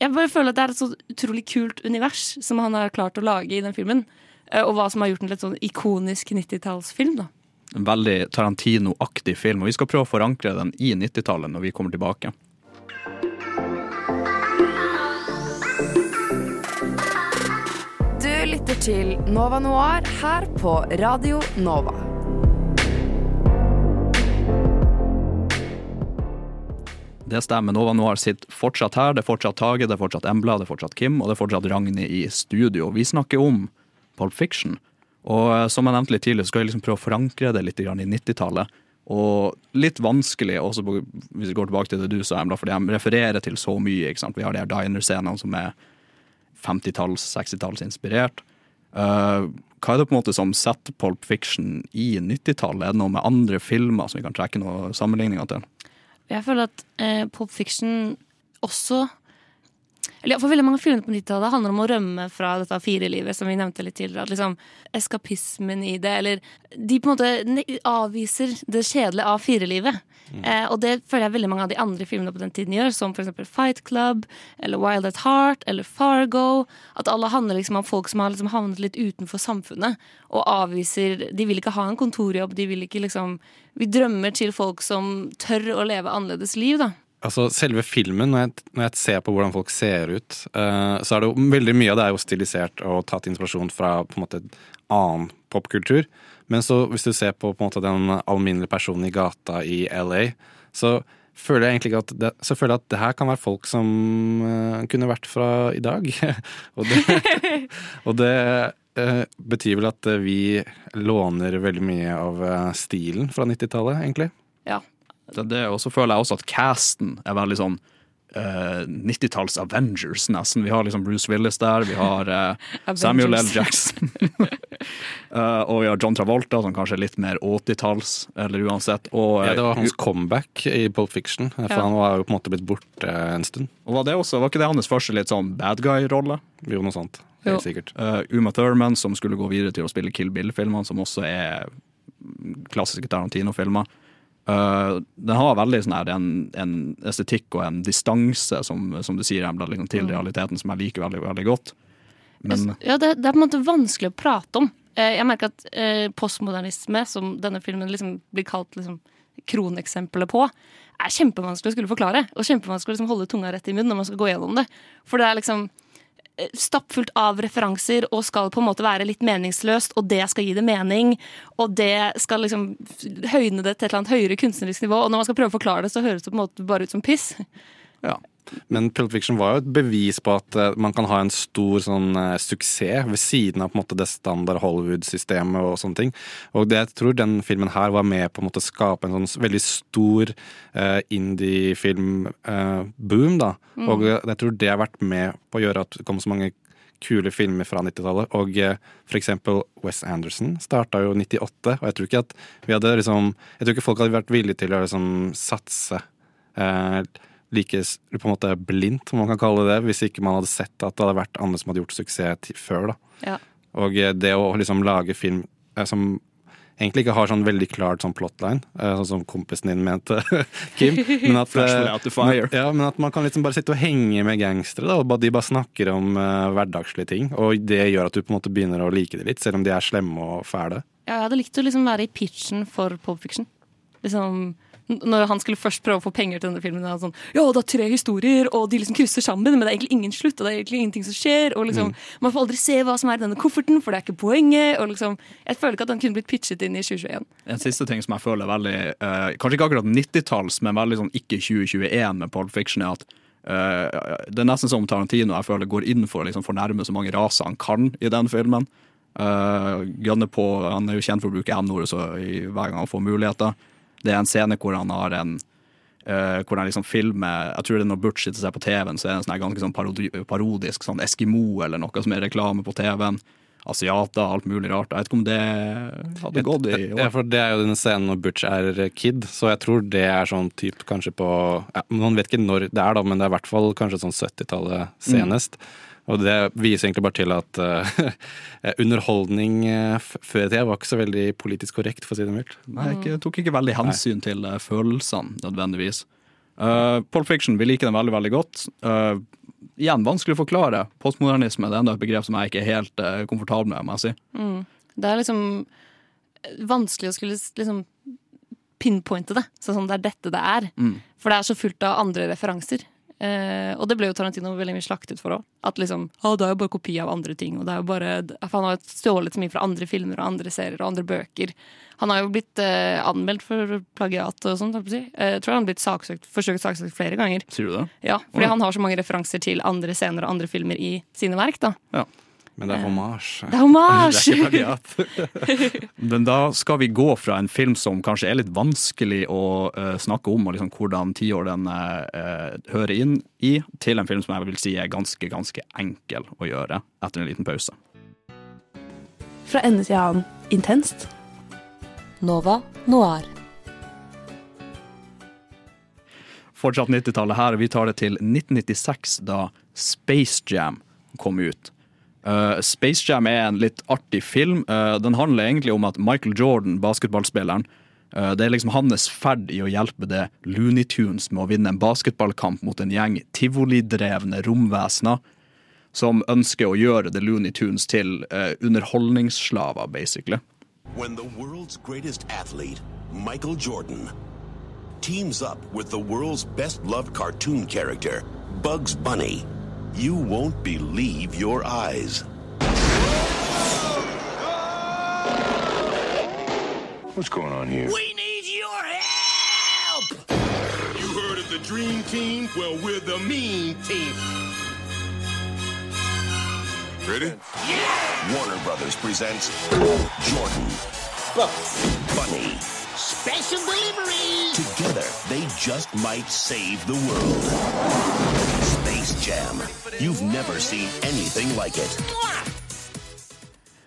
Jeg bare føler at det er et så utrolig kult univers som han har klart å lage i den filmen. Og hva som har gjort den til et sånn ikonisk 90-tallsfilm. da en veldig Tarantino-aktig film. Og vi skal prøve å forankre den i 90-tallet når vi kommer tilbake. Du lytter til Nova Noir her på Radio Nova. Det stemmer. Nova Noir sitter fortsatt her. Det er fortsatt Tage, det er fortsatt Embla, det er fortsatt Kim og det er fortsatt Ragnhild i studio. Vi snakker om Pulp Fiction. Og eh, som jeg nevnte litt tidligere, skal jeg liksom prøve å forankre det litt i 90-tallet. Og litt vanskelig, også hvis vi går tilbake til det du sa, Emla, fordi de refererer til så mye. ikke sant? Vi har de her diner-scenene som er 50-talls, 60-talls inspirert. Eh, hva er det på en måte som setter Pulp Fiction i 90-tallet? Er det noe med andre filmer som vi kan trekke noen sammenligninger til? Jeg føler at eh, Pulp Fiction også eller For veldig mange filmer på 90-tallet handler om å rømme fra dette firelivet, som vi nevnte litt tidligere. At liksom Eskapismen i det, eller De på en måte avviser det kjedelige av firelivet. Eh, og det føler jeg veldig mange av de andre filmene på den tiden gjør, som eksempel Fight Club eller Wild at Heart eller Fargo. At alle handler liksom om folk som har liksom havnet litt utenfor samfunnet og avviser De vil ikke ha en kontorjobb, de vil ikke liksom Vi drømmer til folk som tør å leve annerledes liv, da. Altså Selve filmen, når jeg, når jeg ser på hvordan folk ser ut, uh, så er det jo veldig mye av det er jo stilisert og tatt inspirasjon fra på en måte annen popkultur. Men så hvis du ser på, på måte den alminnelige personen i gata i LA, så føler jeg egentlig at det, så føler jeg at det her kan være folk som uh, kunne vært fra i dag. og det, og det uh, betyr vel at vi låner veldig mye av stilen fra 90-tallet, egentlig. Ja. Det, det, og så føler jeg også at casten er veldig sånn uh, 90-talls Avengers, nesten. Vi har liksom Bruce Willis der, vi har uh, Samuel L. Jackson. uh, og vi har John Travolta, som kanskje er litt mer 80-talls, eller uansett. Og, Ja, det var hans comeback i Pulp Fiction, for Ja. han var jo på en måte blitt borte en stund. Og var, det også, var ikke det hans første litt sånn bad guy-rolle? Jo, noe sånt. Jo. Helt sikkert. Eh, Uma Thurman, som skulle gå videre til å spille Kill Bill-filmene, som også er klassiske Tarantino-filmer. Eh, den har veldig sånn her en, en estetikk og en distanse, som, som du sier, Embla, liksom, til Mm. realiteten, som jeg liker veldig, veldig godt. Men Ja, det, det er på en måte vanskelig å prate om. Eh, Jeg merker at eh, postmodernisme, som denne filmen liksom blir kalt liksom, kroneksempelet på, er kjempevanskelig å skulle forklare. Og kjempevanskelig å liksom holde tunga rett i munnen når man skal gå gjennom det. For det er liksom stappfullt av referanser og skal på en måte være litt meningsløst, og det skal gi det mening. Og det skal liksom høyne det til et eller annet høyere kunstnerisk nivå. Og når man skal prøve å forklare det, så høres det på en måte bare ut som piss. Ja. Men Pulp Fiction var jo et bevis på at eh, man kan ha en stor sånn eh, suksess ved siden av på en måte det standard Hollywood-systemet og sånne ting. Og det jeg tror den filmen her var med på en måte å skape en sånn veldig stor uh, indie-film-boom, da. Mm. Og eh, jeg tror det har vært med på å gjøre at det kom så mange kule filmer fra 90-tallet. Og eh, for eksempel Wes Anderson starta jo 98, og jeg tror ikke at vi hadde liksom Jeg tror ikke folk hadde vært villige til å liksom satse eh, like på en måte blindt, om man kan kalle det det, hvis ikke man hadde sett at det hadde vært andre som hadde gjort suksess før. da. Ja. Og eh, det å liksom lage film eh, som egentlig ikke har sånn veldig klart sånn plotline, eh, sånn som kompisen din mente, Kim. Men at, ja, men at man kan liksom bare sitte og henge med gangstere, da, og de bare snakker om uh, hverdagslige ting. Og det gjør at du på en måte begynner å like det litt, selv om de er slemme og fæle. Ja, jeg hadde likt å liksom være i pitchen for Pop Fiction. Liksom, når han skulle først prøve å få penger til denne filmen. Sånn, ja, det er tre historier, og de liksom krysser sammen, men det er egentlig ingen slutt. Og det er egentlig ingenting som skjer. Og liksom, Mm. Man får aldri se hva som er i denne kofferten, for det er ikke poenget. Og liksom, jeg føler ikke at den kunne blitt pitchet inn i 2021. En siste ting som jeg føler er veldig uh, Kanskje ikke akkurat 90-talls, men veldig sånn ikke 2021 med Pulp Fiction, er at uh, det er nesten som Tarantino jeg føler går inn for å liksom fornærme så mange raser han kan i den filmen. Uh, på, Han er jo kjent for å bruke N-ordet så hver gang han får muligheter. Det er en scene hvor han har en Uh, hvor han liksom filmer Jeg tror det er når Butch sitter seg på TV-en, så er det en sånn ganske sånn parodi parodisk sånn Eskimo eller noe som er reklame på TV-en. Asiater, alt mulig rart. Jeg vet ikke om det hadde gått i Ja, for det er jo denne scenen når Butch er kid, så jeg tror det er sånn typ kanskje på ja, Man vet ikke når det er, da, men det er i hvert fall kanskje sånn 70-tallet senest. Og det viser egentlig bare til at uh, underholdning eh, før i tida var ikke så veldig politisk korrekt, for å si det mildt. Nei, jeg tok ikke veldig hensyn til eh, følelsene, nødvendigvis. Uh, Pulp Fiction, vi liker den veldig, veldig godt. Uh, igjen, vanskelig å forklare. Postmodernisme det er enda et begrep som jeg ikke er helt uh, komfortabel med, må jeg si. Mm. Det er liksom vanskelig å skulle liksom pinpointe det. Sånn som det er dette det er. Mm. For det er så fullt av andre referanser. Eh, og det ble jo Tarantino veldig mye slaktet for òg. At liksom, ah, det er jo bare kopi av andre ting. Og det er jo bare, han har jo stjålet så mye fra andre filmer og andre serier og andre bøker. Han har jo blitt eh, anmeldt for plagiat og sånt. Jeg. Eh, tror han har blitt saksøkt, forsøkt saksøkt flere ganger. Sier du det? Ja, fordi Ja. han har så mange referanser til andre scener og andre filmer i sine verk. da. Ja. Men det er hommage. Det er hommage! Men da skal vi gå fra en film som kanskje er litt vanskelig å uh, snakke om, og liksom hvordan tiår den uh, hører inn i, til en film som jeg vil si er ganske, ganske enkel å gjøre etter en liten pause. Fra ende til annen intenst. Nova Noir. Fortsatt 90-tallet her, og vi tar det til 1996, da Space Jam kom ut. Uh, Space Jam er en litt artig film. Uh, den handler egentlig om at Michael Jordan, basketballspilleren, uh, det er liksom hans ferd i å hjelpe det Looney Tunes med å vinne en basketballkamp mot en gjeng tivolidrevne romvesener som ønsker å gjøre The Looney Tunes til underholdningsslaver, basically. When the world's greatest athlete, Michael Jordan, teams up with the world's best loved cartoon character, Bugs Bunny, you won't believe your eyes. What's going on here? We need your help! You heard of the Dream Team? Well, we're the Mean Team. Ready? Yeah! Warner Brothers presents Jordan, Bugs Bunny. Special delivery! Together, they just might save the world. Space Jam. You've never seen anything like it.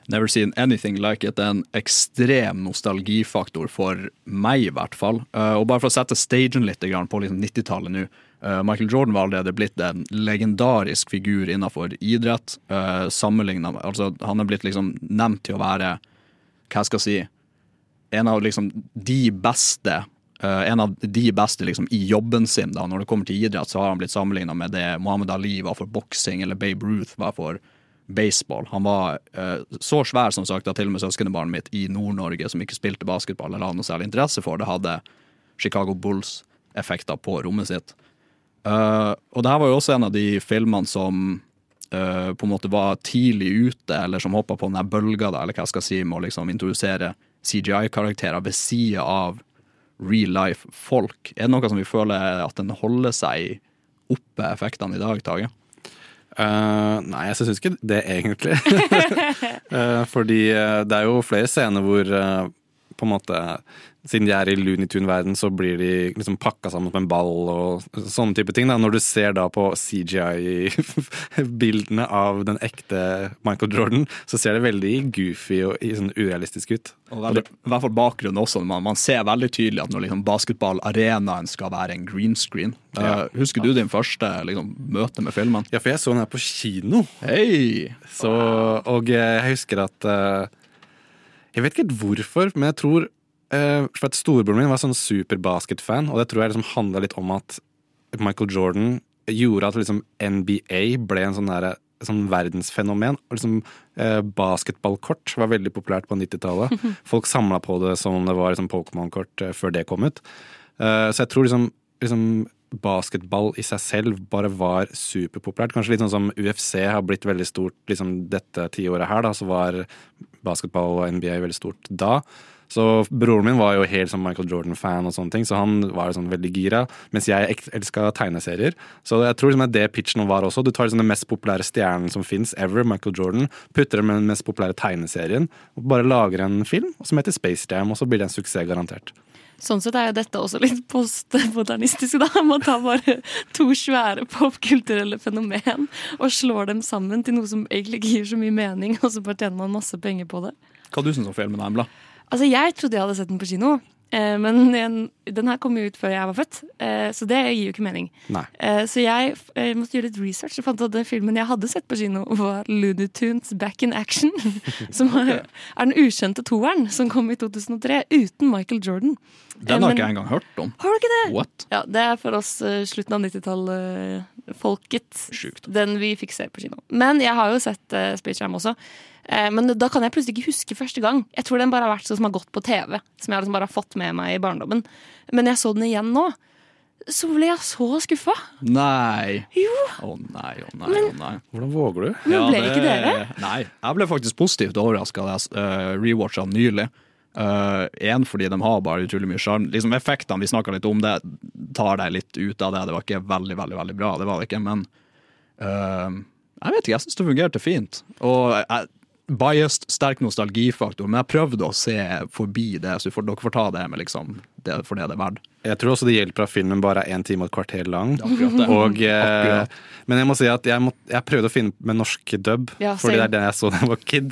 Never seen anything like it. Er en ekstrem nostalgifaktor for meg, i hvert fall. Uh, og bare for å sette stagen litt på liksom 90-tallet nå. Uh, Michael Jordan var allerede blitt en legendarisk figur innenfor idrett. Med Altså, han er blitt liksom nevnt til å være, hva skal jeg si, en av liksom de beste en av de beste liksom, i jobben sin. da Når det kommer til idrett, så har han blitt sammenligna med det Mohammed Ali var for boksing, eller Babe Ruth var for baseball. Han var uh, så svær som sagt at til og med søskenbarnet mitt i Nord-Norge, som ikke spilte basketball eller hadde noe særlig interesse for det, hadde Chicago Bulls-effekter på rommet sitt. Uh, og det her var jo også en av de filmene som uh, på en måte var tidlig ute, eller som hoppa på den der bølga, da, eller hva jeg skal si, med å liksom introdusere CGI-karakterer ved sida av real life folk. Er det noe som vi føler at den holder seg oppe, effektene i dag, Tage? Uh, nei, jeg syns ikke det, egentlig. uh, fordi eh, det er jo flere scener hvor uh, på en måte Siden de er i Looney Tune-verden, så blir de liksom pakka sammen som en ball og sånne type ting. Da. Når du ser da på CGI-bildene av den ekte Michael Jordan, så ser det veldig goofy og sånn urealistisk ut. Og veldig, I hvert fall bakgrunnen også. Man, man ser veldig tydelig at når liksom basketballarenaen skal være en green screen. Ja. Uh, husker du din første liksom, møte med filmen? Ja, for jeg så den her på kino. Hei! Så, og jeg husker at uh, Jeg vet ikke helt hvorfor, men jeg tror eh, For at storebroren min var sånn superbasketfan, og det tror jeg liksom handla litt om at Michael Jordan gjorde at liksom NBA ble en sånn derre sånn verdensfenomen. Liksom eh, Basketballkort var veldig populært på 90-tallet. Folk samla på det som om det var liksom Pokémon-kort eh, før det kom ut. Eh, så jeg tror liksom, liksom basketball i seg selv bare var superpopulært. Kanskje litt sånn som UFC har blitt veldig stort liksom dette tiåret her, da, så var basketball og NBA veldig stort da. Så broren min var jo helt sånn Michael Jordan-fan, og sånne ting, så han var sånn veldig gira. Mens jeg elska tegneserier. Så jeg tror liksom det det pitchen var også. Du tar liksom den mest populære stjernen som fins ever, Michael Jordan, putter den med den mest populære tegneserien, og bare lager en film som heter Space Jam, og så blir det en suksess, garantert. Sånn sett er jo dette også litt postmodernistisk, da. Man tar bare to svære popkulturelle fenomen og slår dem sammen til noe som egentlig ikke gir så mye mening, og så bare tjener man masse penger på det. Hva du syns om filmen, Embla? Altså, jeg trodde jeg hadde sett den på kino. Eh, men den, her kom jo ut før jeg var født, eh, så det gir jo ikke mening. Nei. Eh, så jeg måtte gjøre litt research og fant at den filmen jeg hadde sett på kino, var Looney Tunes Back in Action. Som er, den ukjente toeren som kom i 2003 uten Michael Jordan. Den har Men- ikke jeg engang hørt om. Har du ikke det? What? Ja, Det er for oss slutten av 90-tallet-folket. Den vi fikk se på kino. Men jeg har jo sett Space Jam også. Eh, men da kan jeg plutselig ikke huske første gang. Jeg tror den bare har vært sånn som har gått på TV. Som jeg liksom bare har fått med meg i barndommen. Men jeg så den igjen nå. så ble jeg så skuffa. Nei. Jo. Å nei, å nei, Men- å nei. Hvordan våger du? Men ble det, ikke dere? Nei, jeg ble faktisk positivt overraska da jeg uh, rewatcha den nylig. Én fordi de har bare utrolig mye sjarm. Liksom effektene vi snakka litt om, det tar deg litt ut av det. Det var ikke veldig, veldig veldig bra, det var det ikke, men uh, Jeg vet ikke, jeg syns det fungerte fint. Og jeg, biased, sterk nostalgifaktor, men jeg prøvde å se forbi det, så får, dere får ta det med liksom det, for det det er verdt. Jeg tror også det hjelper at filmen bare er én time og et kvarter lang. Det. Og, eh, men jeg må si at jeg, må, jeg prøvde å finne med norsk dub, Ja, fordi det er det jeg så da jeg var kid.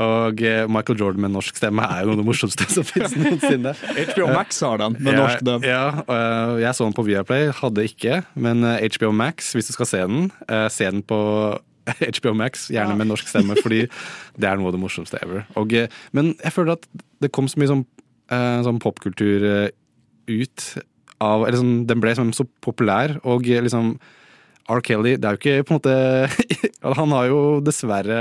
Og eh, Michael Jordan med norsk stemme er jo noe av det morsomste som finnes noensinne. HBO Max har den med Ja, norsk dub. Ja, øh, jeg så den på Viaplay, hadde ikke. Men HBO Max, hvis du skal se den, se den på HBO Max, gjerne med norsk stemme, fordi det er noe av det morsomste ever. Og, øh, men jeg føler at det kom så mye sånn, øh, sånn popkultur øh, ut av Eller sånn, den ble sånn så populær, og liksom R. Kelly, det er jo ikke på en måte Han har jo dessverre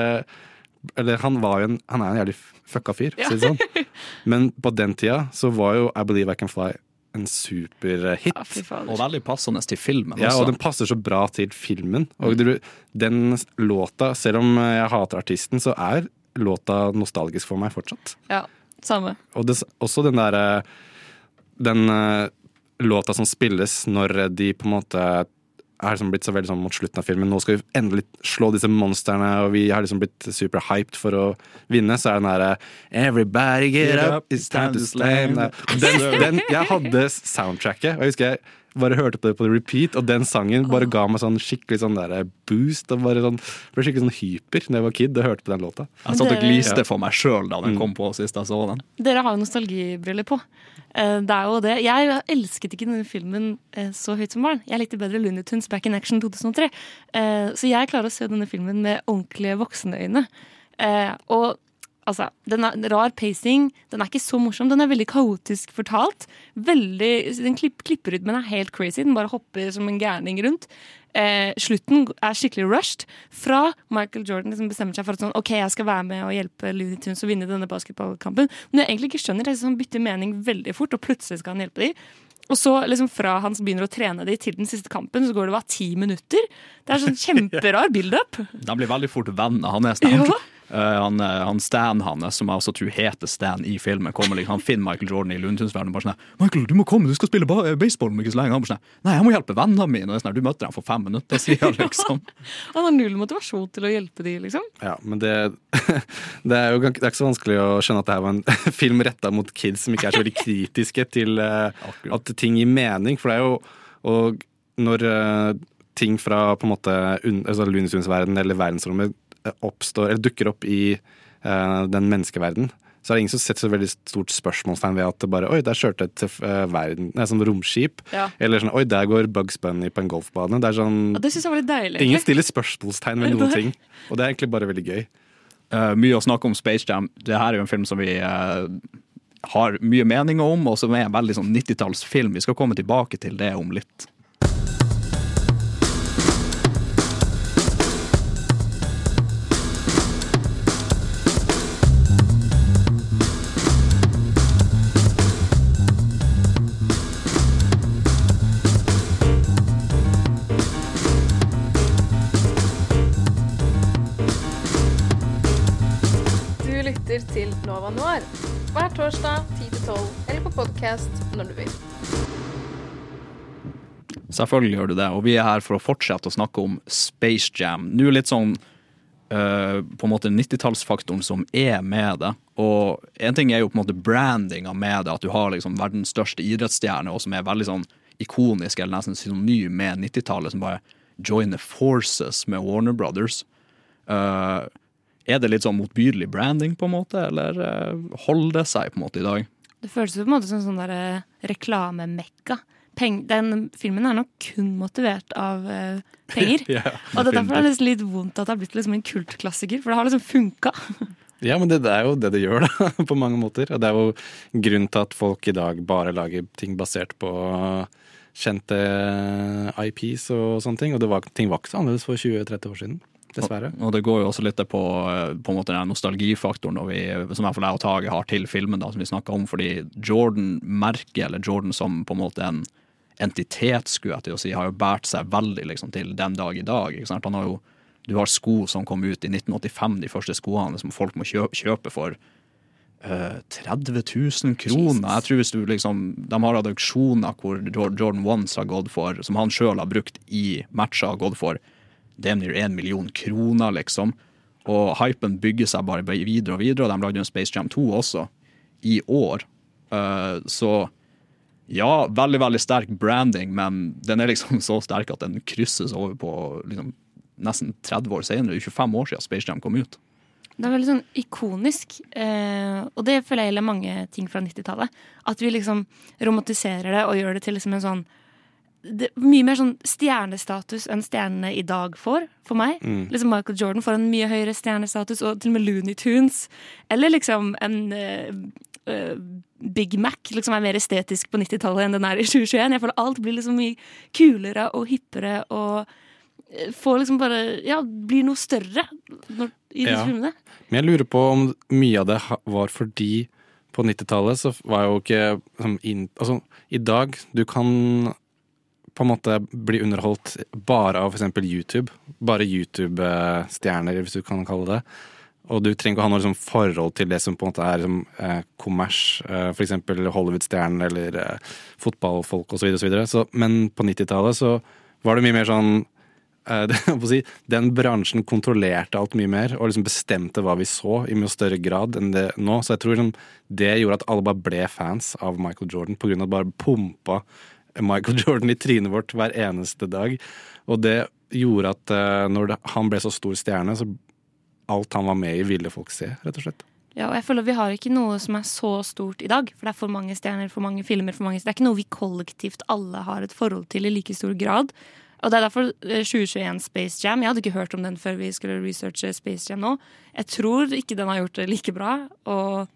Eller han var jo en Han er en jævlig fucka fyr, for å si det sånn. Men på den tida så var jo I Believe I Can Fly en superhit. Og veldig passende til filmen Ja, også. og den passer så bra til filmen. Og mm. den låta, selv om jeg hater artisten, så er låta nostalgisk for meg fortsatt. Ja, samme. Og det, også den derre Den eh, låta som spilles når de på en måte er liksom blitt så veldig sånn mot slutten av filmen. Nå skal vi endelig slå disse monstrene, og vi har liksom blitt superhyped for å vinne. Så er den derre Everybody get up, it's time to slam. Den, den, jeg hadde soundtracket, og jeg husker jeg bare hørte på det på repeat, og den sangen bare ga meg sånn skikkelig sånn der boost. Og bare sånn, ble skikkelig sånn hyper da jeg var kid og hørte på den låta. Jeg satt og gliste for meg sjøl da den kom på sist jeg så den. Dere har jo nostalgibriller på. Eh, Det er jo det. Jeg elsket ikke denne filmen eh, så høyt som barn. Jeg likte bedre Looney Tunes Back in Action 2003. Eh, Så jeg klarer å se denne filmen med ordentlige voksenøyne. Eh, Og altså, den er rar pacing. Den er ikke så morsom. Den er veldig kaotisk fortalt. Veldig, den klipp, men er helt crazy. Den bare hopper som en gærning rundt. Eh, slutten er skikkelig rushed. Fra Michael Jordan liksom bestemmer seg for at sånn, ok, jeg skal være med og hjelpe Looney Tunes å vinne denne basketballkampen. Men jeg egentlig ikke skjønner, det han bytter mening veldig fort, og plutselig skal han hjelpe dem. Og så liksom fra han begynner å trene de til den siste kampen, så går det bare ti minutter. Det er sånn kjemperar build-up. De blir veldig fort venner. Han er Stan. Ja. Eh, han, eh, han Stan hans, som jeg også tror heter Stan i filmen, kommer liksom, han finner Michael Jordan i Lundtunsverdenen og bare sånn 'Michael, du må komme, du skal spille ba eh, baseball om ikke så lenge.' Han bare sånn 'Nei, jeg må hjelpe vennene mine.' Og sånn, du møtte dem for fem minutter siden, liksom. Han har null motivasjon til å hjelpe de, liksom. Ja, men det, det er jo det er ikke så vanskelig å skjønne at det her var en film retta mot kids som ikke er så veldig kritiske til at ting gir mening. For det er jo Og når ting fra på en måte altså Tunes-verdenen eller verdensrommet oppstår, eller dukker opp i uh, den menneskeverden, så er det ingen som setter så veldig stort spørsmålstegn ved at det bare Oi, der kjørte et uh, verden, nei, sånn romskip. Ja. Eller sånn Oi, der går Bugs Bunny på en golfbane. Det er sånn Og det synes jeg var litt deilig. Ingen stiller spørsmålstegn ved noen ting. Og det er egentlig bare veldig gøy. Uh, mye å snakke om Space Jam. Det her er jo en film som vi uh, har mye meninger om, og som er en veldig sånn 90-tallsfilm. Vi skal komme tilbake til det om litt. Torsdag 10-12 eller på podkast når du vil. Selvfølgelig gjør du det, og vi er her for å fortsette å snakke om Space Jam. Nå litt sånn Uh, på en måte 90-tallsfaktoren som er med det. Og en ting er jo på en måte brandinga med det, at du har liksom verdens største idrettsstjerne, og som er veldig sånn ikonisk eller nesten synonym med 90-tallet, som bare join the forces med Warner Brothers. Eh, er det litt sånn motbydelig branding, på en måte, eller eh, holder det seg på en måte i dag? Det føles på en måte som sånn der eh, reklamemekka. Den filmen er nok kun motivert av eh, penger. yeah, og det er derfor det er litt vondt at det har blitt liksom en kultklassiker, for det har liksom funka. Ja, men det, det er jo det det gjør, da, på mange måter. Og det er jo grunnen til at folk i dag bare lager ting basert på kjente IPs og sånne ting. Og det var, ting var ikke så annerledes for 20-30 år siden. Dessverre. Og, og det går jo også litt på, eh, på den nostalgifaktoren vi, som i hvert fall jeg og Tage har til filmen, da, som vi snakka om. Fordi Jordan-merket, eller Jordan som på en måte en, entitet, skulle jeg til å si, har jo båret seg veldig liksom, til den dag i dag. Har jo, du har sko som kom ut i 1985, de første skoene som folk må kjøpe, for eh, 30 000 kroner. Jeg tror hvis du liksom, De har hatt auksjoner hvor Jordan Ones har gått for, som han sjøl har brukt i matcher, har gått for det er en million kroner, liksom. Og hypen bygger seg bare videre og videre, og de lagde jo en Space Jam 2 også, i år. Uh, så ja, veldig, veldig sterk branding, men den er liksom så sterk at den krysses over på liksom, nesten 30 år senere. 25 år siden Space Jam kom ut. Det er veldig sånn ikonisk, eh, og det føler jeg gjelder mange ting fra 90-tallet. At vi liksom romantiserer det og gjør det til liksom en sånn det, Mye mer sånn stjernestatus enn stjernene i dag får, for meg. Mm. Liksom Michael Jordan får en mye høyere stjernestatus, og til og med Looney Tunes. Eller liksom en uh, uh, Big Mac liksom er mer estetisk på 90-tallet enn den er i 2021. Jeg føler alt blir liksom mye kulere og hippere og eh, får liksom bare Ja, blir noe større når, i disse Ja. filmene. Men jeg lurer på om mye av det var fordi på 90-tallet så var jo ikke sånn in, Altså, i dag du kan på en måte bli underholdt bare av f.eks. YouTube. Bare YouTube-stjerner, hvis du kan kalle det. Og du trenger ikke ha noe liksom, forhold til det som på en måte er liksom, eh, kommers. Eh, F.eks. Hollywood-stjerner eller eh, fotballfolk osv. Så Men på 90-tallet så var det mye mer sånn eh, det, Den bransjen kontrollerte alt mye mer og liksom bestemte hva vi så i mye større grad enn det nå. Så jeg tror liksom, det gjorde at alle bare ble fans av Michael Jordan av at bare pumpa Michael Jordan i trynet vårt hver eneste dag. Og det gjorde at eh, når han ble så stor stjerne, så alt han var med i, ville folk se, rett og slett. Ja, og jeg føler Vi har ikke noe som er så stort i dag. For det er for mange stjerner, for mange filmer. for mange Det er ikke noe vi kollektivt alle har et forhold til i like stor grad. Og det er derfor eh, 2021 Space Jam Jeg hadde ikke hørt om den før vi skulle researche Space Jam nå. Jeg tror ikke den har gjort det like bra. Og eh,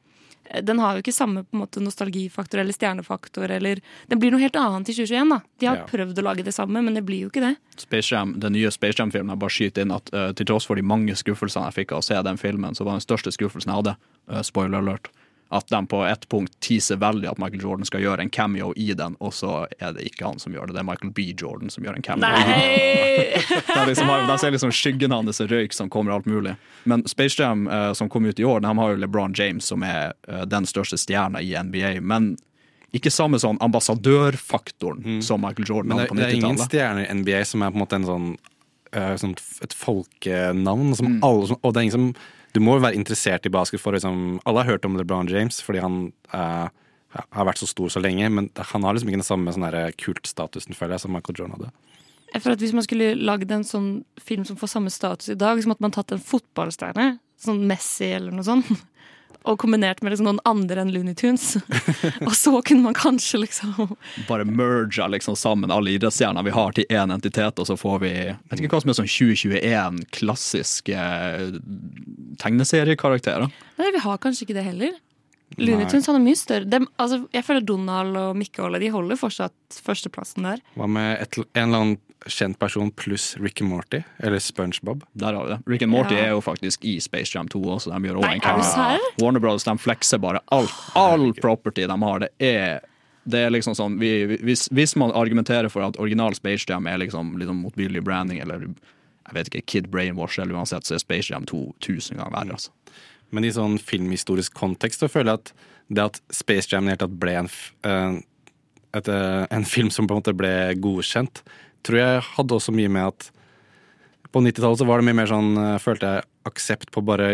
den har jo ikke samme på en måte nostalgifaktor eller stjernefaktor. Eller Den blir noe helt annet i 2021. da De har Ja. prøvd å lage det samme, men det blir jo ikke det. Space Jam, den nye Space Jam-filmen, jeg bare skyter inn at uh, til tross for de mange skuffelsene jeg fikk av å se den filmen, så var den største skuffelsen jeg hadde, uh, spoiler alert, at de på ett punkt teaser veldig at Michael Jordan skal gjøre en cameo i den, og så er det ikke han som gjør det, det er Michael B. Jordan som gjør en cameo. Nei! de, liksom har, de ser liksom skyggen hans og røyk som kommer alt mulig. Men Space Jam, eh, som kom ut i år, de har jo LeBron James, som er eh, den største stjerna i NBA. Men ikke samme sånn ambassadørfaktoren som Michael Jordan Men på det, på det er ingen 90-tallet. stjerner i NBA som er på en måte en sånn, uh, sånn et folkenavn. Som Mm. alle, som, og det er ingen som Du må jo være interessert i basket for liksom, Alle har hørt om LeBron James fordi han eh, har vært så stor så lenge, men han har liksom ikke den samme sånn kultstatusen, føler jeg, som Michael Jordan hadde. Jeg føler at Hvis man skulle lagd en sånn film som får samme status i dag, så måtte man tatt en fotballstjerne, sånn Messi eller noe sånt, og kombinert med liksom noen andre enn Looney Tunes. og så kunne man kanskje liksom Bare merga liksom sammen alle idrettsstjerner vi har til én entitet, og så får vi jeg vet ikke hva som er sånn 2021 klassiske tegneseriekarakterer. Nei, vi har kanskje ikke det heller. Looney Tunes hadde mye større De, altså, Jeg føler Donald og Mikke og alle de holder fortsatt førsteplassen der. Hva med et, en eller annen kjent person pluss Ricky Morty? Eller SpongeBob? Der har vi det. Rick and Morty Ja. er jo faktisk i Space Jam 2 også. De gjør Nei, en er du Warner Brothers de flekser bare alt. All property de har, det er det er liksom sånn, vi, hvis, hvis man argumenterer for at original Space Jam er liksom, liksom motbydelig branding, eller jeg vet ikke, Kid Brainwash, eller uansett, så er Space Jam 2 tusen ganger verre. Altså. Men i sånn filmhistorisk kontekst så føler jeg at det at Space Jam ble en, eh, et, eh, en film som på en måte ble godkjent, tror jeg hadde også mye med at på 90-tallet så var det mye mer sånn, eh, følte jeg, aksept på å bare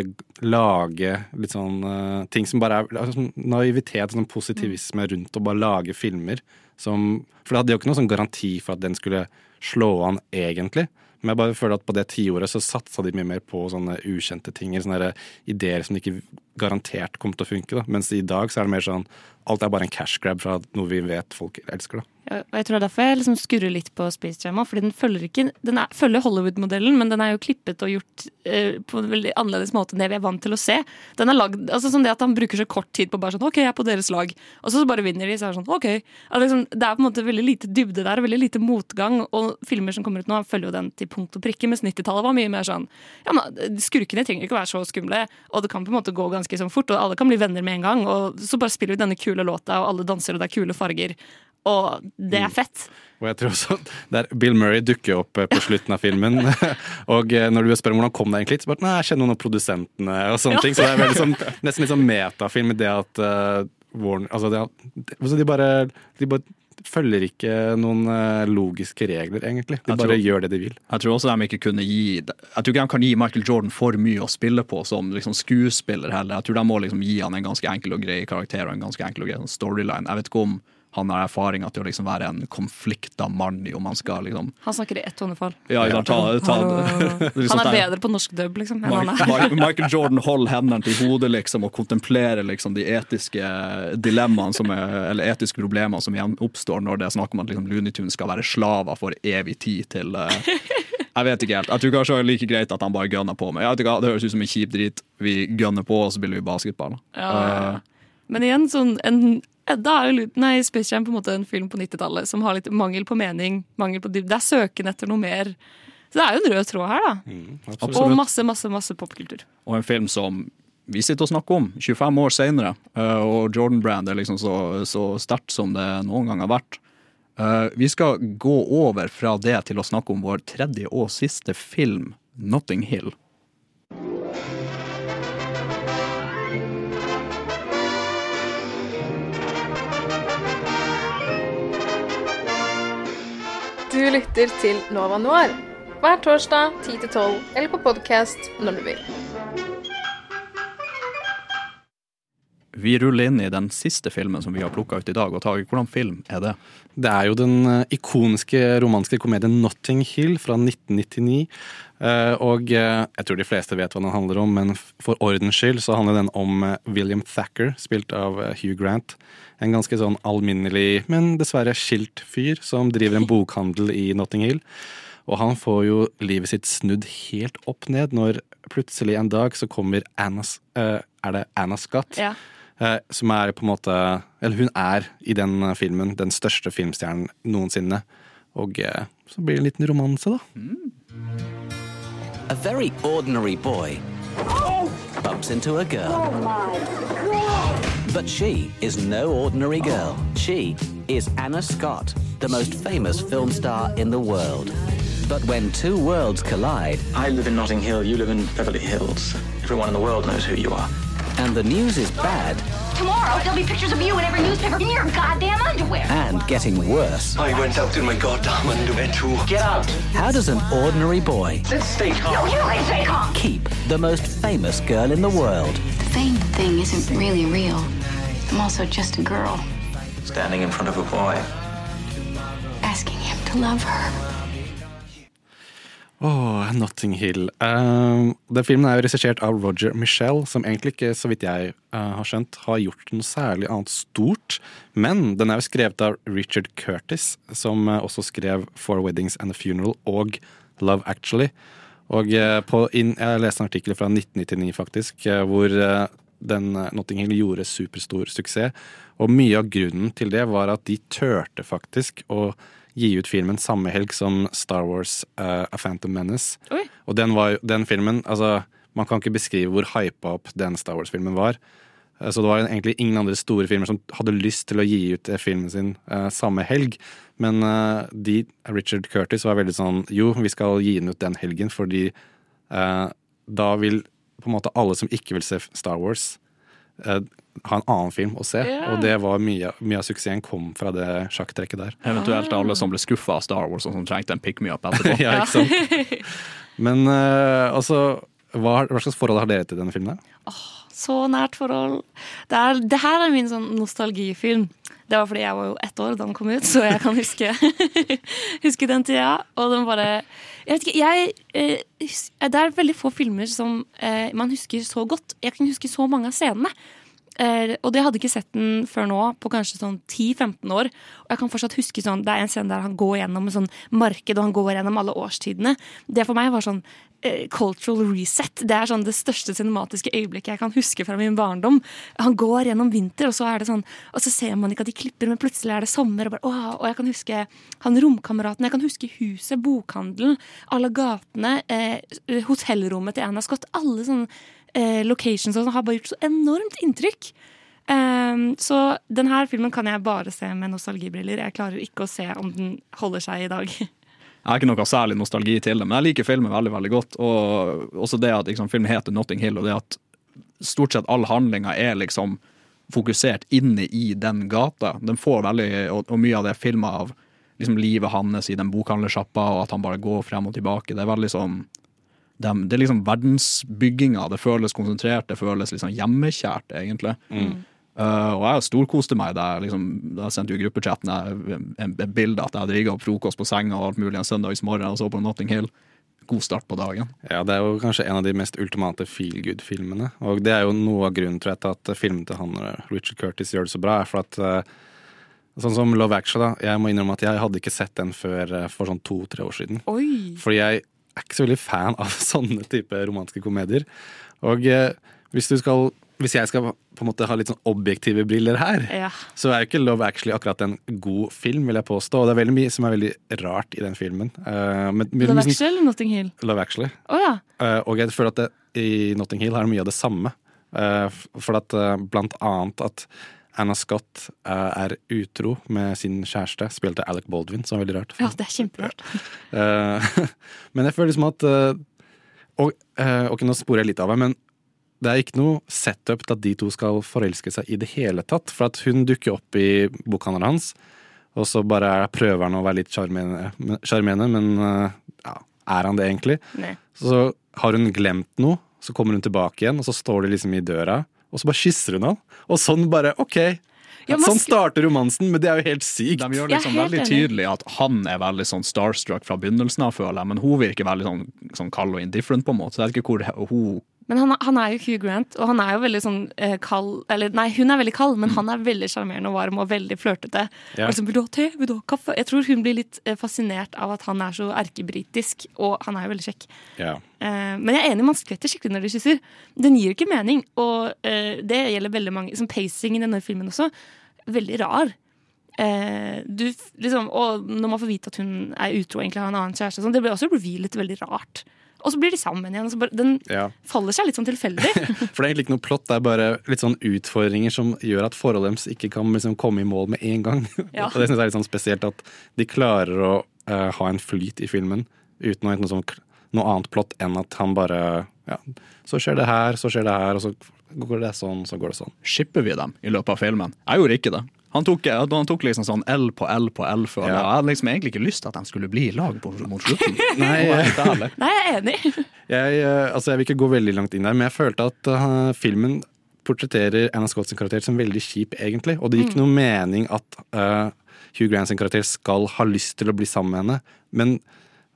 lage litt sånn uh, ting som bare er sånn naivitet, sånn positivisme rundt å bare lage filmer som For det hadde jo ikke noen sånn garanti for at den skulle slå an egentlig. Men jeg bare føler at på det tiåret så satsa de mye mer på sånne ukjente ting. Sånne ideer som ikke garantert kom til å funke. Da. Mens i dag så er det mer sånn alt er bare en cash grab fra noe vi vet folk elsker. da. Og jeg tror det er derfor jeg liksom skurrer litt på Space Jam fordi den følger er, følger Hollywood-modellen, men den er jo klippet og gjort eh, på en veldig annerledes måte enn det vi er vant til å se. Den er lagd, altså sånn det at Han bruker så kort tid på bare sånn OK, jeg er på deres lag. Og så bare vinner de, så er det sånn OK. At liksom, det er på en måte veldig lite dybde der, veldig lite motgang. Og filmer som kommer ut nå, følger jo den til punkt og prikke, mens 90-tallet var mye mer sånn Ja, men Skurkene trenger ikke være så skumle, og det kan på en måte gå ganske sånn fort, og alle kan bli venner med en gang. Og så bare spiller vi denne kule låta, og alle danser, og det er kule farger. og det er fett. Og jeg tror også der Bill Murray dukker opp eh, på slutten av filmen. og eh, når du spør om hvordan kom det egentlig, så bare Nei, jeg kjenner noen av produsentene og sånne Ja. ting. Så det er veldig sånn, nesten litt sånn metafilm i det at uh, Warner Altså, det, altså de bare De bare følger ikke noen eh, logiske regler, egentlig. De Jeg bare tror- gjør det de vil. Jeg tror også de ikke kunne gi Jeg tror ikke de kan gi Michael Jordan for mye å spille på som liksom skuespiller heller. Jeg tror de må liksom gi han en ganske enkel og grei karakter og en ganske enkel og grei sånn storyline. Jeg vet ikke om han har erfaringa til å liksom være en konflikta mann i om han skal liksom Han snakker i ett tonefall. Ja, ja, ta, ta, liksom Han er sånn- bedre på norsk dub, liksom. enn han er. Michael Jordan holder hendene til hodet liksom, og kontemplerer liksom, de etiske dilemmaene som er, eller etiske problemene som igjen oppstår når det er snakk om at liksom, Tunes skal være slaver for evig tid til uh, Jeg vet ikke helt. Jeg tror kanskje det er like greit at han bare gønner på med. Jeg vet ikke, Det høres ut som en kjip drit. Vi gønner på, og så spiller vi basketball. Ja, ja, ja. Eh, Men igjen, sånn en, da er jo nei, Space Jam på en måte en film på 90-tallet som har litt mangel på mening. Mangel på. Det er søken etter noe mer. Så det er jo en rød tråd her, da. og masse, masse, masse popkultur. og en film som vi sitter og snakker om 25 år senere, eh, og Jordan Brand er liksom så, så sterkt som det noen gang har vært. Eh, vi skal gå over fra det til å snakke om vår tredje og siste film, Notting Hill. Du lytter til Nova Noir hver torsdag 10-12 eller på podkast når du vil. Vi ruller inn i den siste filmen som vi har plukka ut i dag. Og Tage, hvordan film er det? Det er jo den eh, ikoniske romanske komedien Notting Hill fra 1999. Eh, og eh, jeg tror de fleste vet hva den handler om, men for ordens skyld så handler den om William Thacker, spilt av Hugh Grant. En ganske sånn alminnelig, men dessverre skilt fyr som driver en bokhandel i Notting Hill. Og han får jo livet sitt snudd helt opp ned når plutselig en dag så kommer Anna, eh, Er det Anna Scott? Ja. Eh, som er på en måte Eller hun er i den eh, filmen den største filmstjernen noensinne. Og eh, så blir det en liten romanse, da. A very ordinary boy bumps into a girl. But she is no ordinary girl. She is Anna Scott, the most famous film star in the world. But when two worlds collide, I live in Notting Hill, you live in Beverly Hills. Everyone in the world knows who you are. And the news is bad Tomorrow, there'll be pictures of you in every newspaper in your goddamn underwear. and getting worse, I went out in my goddamn underwear too. Get out! how does an ordinary boy Let's stay calm. No, you ain't stay calm. keep the most famous girl in the world? The fame thing isn't really real. I'm also just a girl Standing in front of a boy. asking him to love her. Åh, Notting Hill. Uh, den filmen er jo regissert av Roger Michelle, som egentlig ikke, så vidt jeg uh, har skjønt, har gjort noe særlig annet stort. Men den er jo skrevet av Richard Curtis, som uh, også skrev Four Weddings and a Funeral og Love Actually. Og eh, på in, Jeg leste en artikkel fra 1999, faktisk, hvor den Notting Hill gjorde superstor suksess. Og mye av grunnen til det var at de turte faktisk å gi ut filmen samme helg som Star Wars uh, A Phantom Menace. Oi. Og den, var, den filmen altså, Man kan ikke beskrive hvor hypa opp den Star Wars-filmen var. Eh, Så det var egentlig ingen andre store filmer som hadde lyst til å gi ut eh, filmen sin uh, samme helg. Men de, Richard Curtis var veldig sånn Jo, vi skal gi den ut den helgen, fordi da vil på en måte alle som ikke vil se Star Wars, ha en annen film å se. Yeah. Og det var mye, mye av suksessen kom fra det sjakktrekket der. Eventuelt alle som ble skuffa av Star Wars og som trengte en pick me up etterpå. ja, ikke sant? Men uh, altså, hva, hva slags forhold har dere til denne filmen? Oh, Så nært forhold. Det, er, det her er min sånn nostalgifilm. Det var fordi jeg var jo ett år da den kom ut, så jeg kan huske, huske den tida. Og den bare Jeg vet ikke, jeg eh, Det er veldig få filmer som eh, man husker så godt. Jeg kan huske så mange av scenene. Eh, og det hadde ikke sett den før nå, på kanskje sånn 10-15 år. Og jeg kan fortsatt huske sånn, Det er en scene der han går gjennom en sånn marked, og han går gjennom alle årstidene. Det for meg var sånn eh, cultural reset. Det er sånn det største cinematiske øyeblikket jeg kan huske fra min barndom. Han går gjennom vinter, og så er det sånn Og så ser man ikke at de klipper, men plutselig er det sommer. Og, bare, åh, og jeg kan huske han romkameraten, jeg kan huske huset, bokhandelen, alle gatene, eh, hotellrommet til Anna Scott. Alle sånne eh, locations og sånn har bare gjort så enormt inntrykk. Um, så denne filmen kan jeg bare se med nostalgibriller. Jeg klarer ikke å se om den holder seg i dag. Jeg har ikke noe særlig nostalgi til det, men jeg liker filmen veldig veldig godt. Og også det at liksom, filmen heter Notting Hill, og det at stort sett all handlinga er liksom fokusert inne i den gata. Den får veldig, og, og mye av det er filma av liksom, livet hans i den bokhandlersjappa, og at han bare går frem og tilbake. Det er veldig sånn det, det er liksom verdensbygginga. Det føles konsentrert, det føles liksom hjemmekjært, egentlig. Uh, og jeg storkoste meg da jeg liksom, da jeg sendte jo gruppechatten et bilde at jeg hadde rigga opp frokost på senga og alt mulig en søndagsmorgen og så på Notting Hill. God start på dagen. Ja, det er jo kanskje en av de mest ultimate feel good-filmene. Og det er jo noe av grunnen tror jeg, til at filmen til han Richard Curtis gjør det så bra, er for at eh, Sånn som Love Actually, da. Jeg må innrømme at jeg hadde ikke sett den før eh, for sånn to-tre år siden. Oi! Fordi jeg er ikke så veldig fan av sånne type romantiske komedier. Og eh, hvis du skal hvis jeg skal på en måte ha litt sånn objektive briller her, Ja. så er jo ikke Love Actually akkurat en god film, vil jeg påstå. Og det er veldig mye som er veldig rart i den filmen. Uh, men- men- Love Actually eller Notting Hill? Love Actually. Oh, ja. uh, og jeg føler at det, i Notting Hill er det mye av det samme. Uh, for at blant annet at Anna Scott eh, er utro med sin kjæreste, spilt av Alec Baldwin, som er veldig rart. ja, det er kjemperart. Eh, men jeg føler liksom at eh, og, Ok, nå sporer jeg litt av meg, men det er ikke noe setup til at de to skal forelske seg i det hele tatt. For at hun dukker opp i bokhandelen hans, og så bare er- prøver han å være litt sjarmerende, men- ja, er han det egentlig? Nei. Så har hun glemt noe, så kommer hun tilbake igjen, og så står de liksom i døra, og så bare kysser hun han. Og sånn bare, ok. Ja, man sånn starter romansen, men det er jo helt sykt. De gjør liksom veldig tydelig at han er veldig sånn starstruck fra begynnelsen av, føler jeg, men hun virker veldig sånn, sånn kald og indifferent, på en måte. Så jeg vet ikke hvor hun Men han, han er jo Hugh Grant, og han er jo veldig sånn eh, kald Eller nei, hun er veldig kald, men han er veldig sjarmerende og varm og veldig flørtete. Ja. Og liksom, vil du ha te? Vil du ha kaffe? Jeg tror hun blir litt eh, fascinert av at han er så erkebritisk, og han er jo veldig kjekk. Ja. Eh, men jeg er enig, man skvetter skikkelig når de kysser. Den gir ikke mening, og eh, det gjelder veldig mange. Som pacingen i denne filmen også. Veldig rar. Eh, du, liksom, og når man får vite at hun er utro egentlig har en annen kjæreste, sånn, det blir også revealet veldig rart. Og så blir de sammen igjen. Så bare, den Ja. faller seg litt sånn tilfeldig. For det er egentlig ikke noe plott, det er bare litt sånn utfordringer som gjør at forholdet deres ikke kan liksom komme i mål med en gang. Ja. og det synes jeg er litt sånn spesielt at de klarer å uh, ha en flyt i filmen uten å noe, sånn, noe annet plott enn at han bare ja, Så skjer det her, så skjer det her, og så går det sånn, så går det sånn. Skipper vi dem i løpet av filmen? Jeg gjorde ikke det. Han tok, han tok liksom sånn L på L på L før. Ja. Jeg hadde liksom egentlig ikke lyst til at de skulle bli i lag på, mot slutten. Nei, ærlig. Nei, jeg er enig. Jeg, eh, altså jeg vil ikke gå veldig langt inn der, men jeg følte at uh, filmen portretterer Anna Scott sin karakter som veldig kjip, egentlig. Og det gir ikke noe mening at uh, Hugh Grant sin karakter skal ha lyst til å bli sammen med henne. Men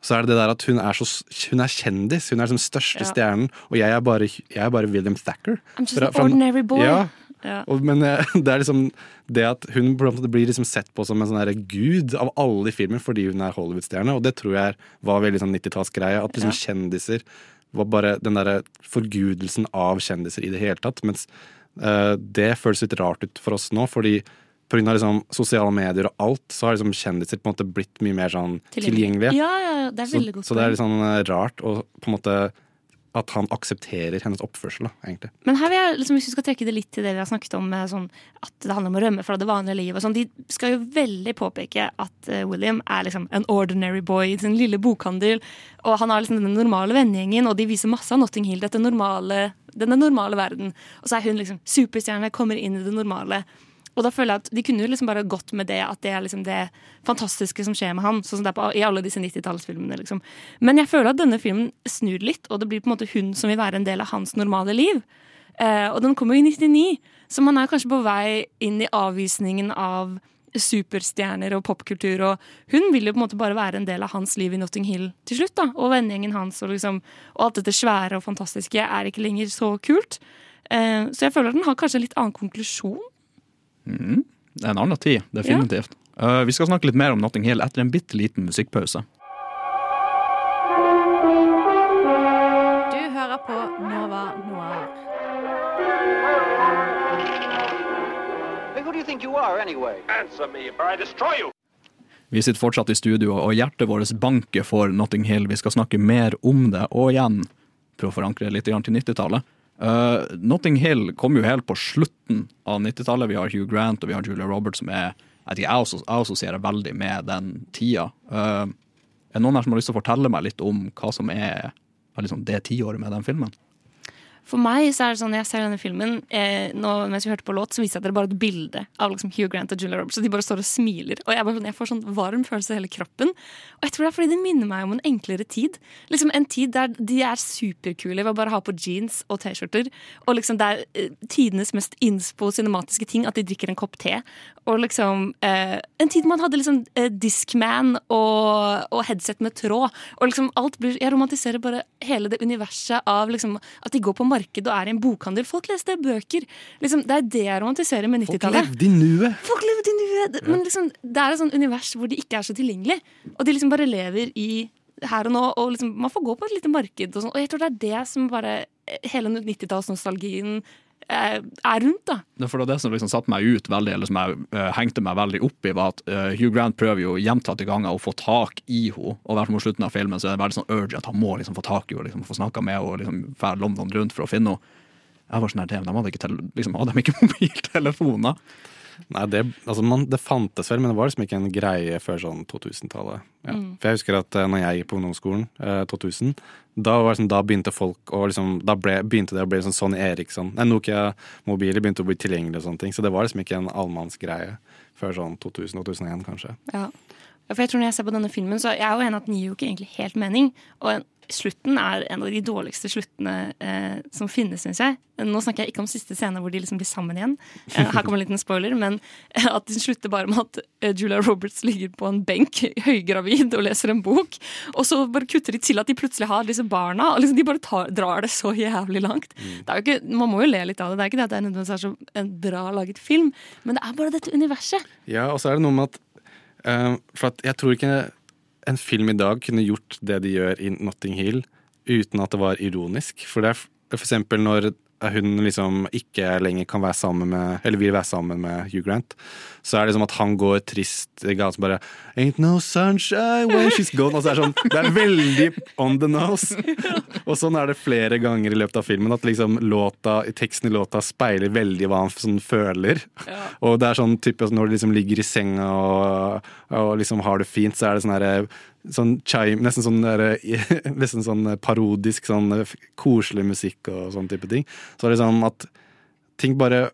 så er det det der at hun er, så, hun er kjendis. Hun er den største Ja. stjernen, og jeg er bare, jeg er bare William Thacker. I'm just an ordinary boy. Ja. Ja. Og, men eh, det er liksom det at hun blir liksom sett på som en sånn gud av alle i filmen fordi hun er Hollywood-stjerne, og det tror jeg var veldig sånn 90-tallsgreie. At liksom Ja. kjendiser var bare den derre forgudelsen av kjendiser i det hele tatt. Mens uh, det føles litt rart ut for oss nå, fordi av liksom sosiale medier og alt, så har liksom kjendiser på en måte blitt mye mer sånn tilgjengelige. Ja, ja, det er veldig godt så det er litt sånn eh, rart å på en måte at han aksepterer hennes oppførsel, da, egentlig. Men her vil jeg, liksom, hvis vi skal trekke det litt til det vi har snakket om, sånn, at det handler om å rømme fra det vanlige livet. og Sånn, de skal jo veldig påpeke at uh, William er liksom en ordinary boy i sin lille bokhandel. Og han har liksom den normale vennegjengen, og de viser masse av Notting Hill, dette normale, denne normale verden. Og så er hun liksom superstjerne, kommer inn i det normale. Og da føler jeg at De kunne jo liksom bare gått med det at det er liksom det fantastiske som skjer med han. Sånn som det er på, i alle disse 90-tallsfilmene. Liksom. Men jeg føler at denne filmen snur litt, og det blir på en måte hun som vil være en del av hans normale liv. Eh, og den kommer jo i 99, så man er kanskje på vei inn i avvisningen av superstjerner og popkultur. Og hun vil jo på en måte bare være en del av hans liv i Notting Hill til slutt. da, Og vennegjengen hans og, liksom, og alt dette svære og fantastiske er ikke lenger så kult. Eh, så jeg føler at den har kanskje en litt annen konklusjon. Mhm. Det er en annen tid, definitivt. Uh, vi skal snakke litt mer om Notting Hill etter en bitte liten musikkpause. Du hører på Nova Noir. Hey, who do you are, anyway? Me, or I destroy you! Vi sitter fortsatt i studio, og hjertet vårt banker for Notting Hill. Vi skal snakke mer om det, og igjen prøve å forankre det litt til 90-tallet. Uh, Notting Hill kom jo helt på slutten av 90-tallet. Vi har Hugh Grant og vi har Julia Roberts, som er jeg, jeg, assosierer veldig med den tida. Uh, er det noen her som har lyst til å fortelle meg litt om hva som er er liksom det tiåret med den filmen? For meg så er det sånn, jeg ser denne filmen eh, nå, Mens vi hørte på låt, så viser jeg dere bare et bilde av liksom Hugh Grant og Julia Roberts. Og de bare står og smiler. Og jeg, bare, jeg får sånn varm følelse i hele kroppen. Og jeg tror det er fordi det minner meg om en enklere tid. Liksom En tid der de er superkule ved å bare ha på jeans og T-skjorter. Og liksom det er eh, tidenes mest innspo cinematiske ting at de drikker en kopp te. Og liksom eh, En tid man hadde liksom eh, Discman og, og headset med tråd. Og liksom alt blir Jeg romantiserer bare hele det universet av liksom at de går på marked og er i en bokhandel. Folk leste bøker. Liksom, det er det jeg romantiserer med 90-tallet. Levde i nuet. Folk levde i nuet. Men liksom, det er et sånt univers hvor de ikke er så tilgjengelige. Og de liksom bare lever i her og nå. Og liksom, man får gå på et lite marked. Og, sånn. og jeg tror det er det som bare hele 90-tallsnostalgien eh, er rundt. da. For det som liksom satte meg ut veldig, eller som jeg uh, hengte meg veldig opp i, var at uh, Hugh Grant prøver jo gjentatte ganger å få tak i henne. Og hvert mot slutten av filmen så er det veldig sånn urge at han må liksom få tak i henne, liksom, få snakka med henne liksom fære London rundt for å finne henne. Jeg var sånn her, de hadde ikke, liksom, hadde de ikke mobiltelefoner. Nei, det, altså man, det fantes vel, men det var liksom ikke en greie før sånn 2000-tallet. Ja. Mm. For jeg husker at uh, når jeg gikk på ungdomsskolen, uh, 2000, da, var liksom, da begynte folk å liksom, Da ble, begynte det å bli sånn Sonny Eriksson Nei, Nokia-mobiler begynte å bli tilgjengelige og sånne ting. Så det var liksom ikke en allmannsgreie før sånn 2000-2001, kanskje. Ja. Ja, For jeg tror Når jeg ser på denne filmen, så jeg er jo enig at den gir jo ikke egentlig helt mening. Og en, slutten er en av de dårligste sluttene eh, som finnes, syns jeg. Nå snakker jeg ikke om siste scene hvor de liksom blir sammen igjen. Eh, her kommer en liten spoiler, men eh, at den slutter bare med at eh, Julia Roberts ligger på en benk høygravid og leser en bok. Og så bare kutter de til at de plutselig har disse barna. og liksom De bare tar, drar det så jævlig langt. Det jo ikke, man må jo le litt av det. Det er ikke det at det er nødvendigvis er så en bra laget film, men det er bare dette universet. Ja, og så er det noe med at Uh, for at jeg tror ikke en film i dag kunne gjort det de gjør i Notting Hill uten at det var ironisk. For det er eksempel når hun liksom ikke lenger kan være sammen med Eller vil være sammen med Hugh Grant, så er det som at han går trist i gaten bare Ain't no sunshine when she's gone. Og så er det sånn Det er veldig on the nose. Og sånn er det flere ganger i løpet av filmen. At liksom låta, teksten i låta speiler veldig hva han sånn føler. Ja. Og det er sånn type når du liksom ligger i senga og, og liksom har det fint, så er det sånn herre Sånn chime, nesten sånn, der, nesten sånn parodisk, sånn koselig musikk og sånn type ting. Så er det sånn at ting bare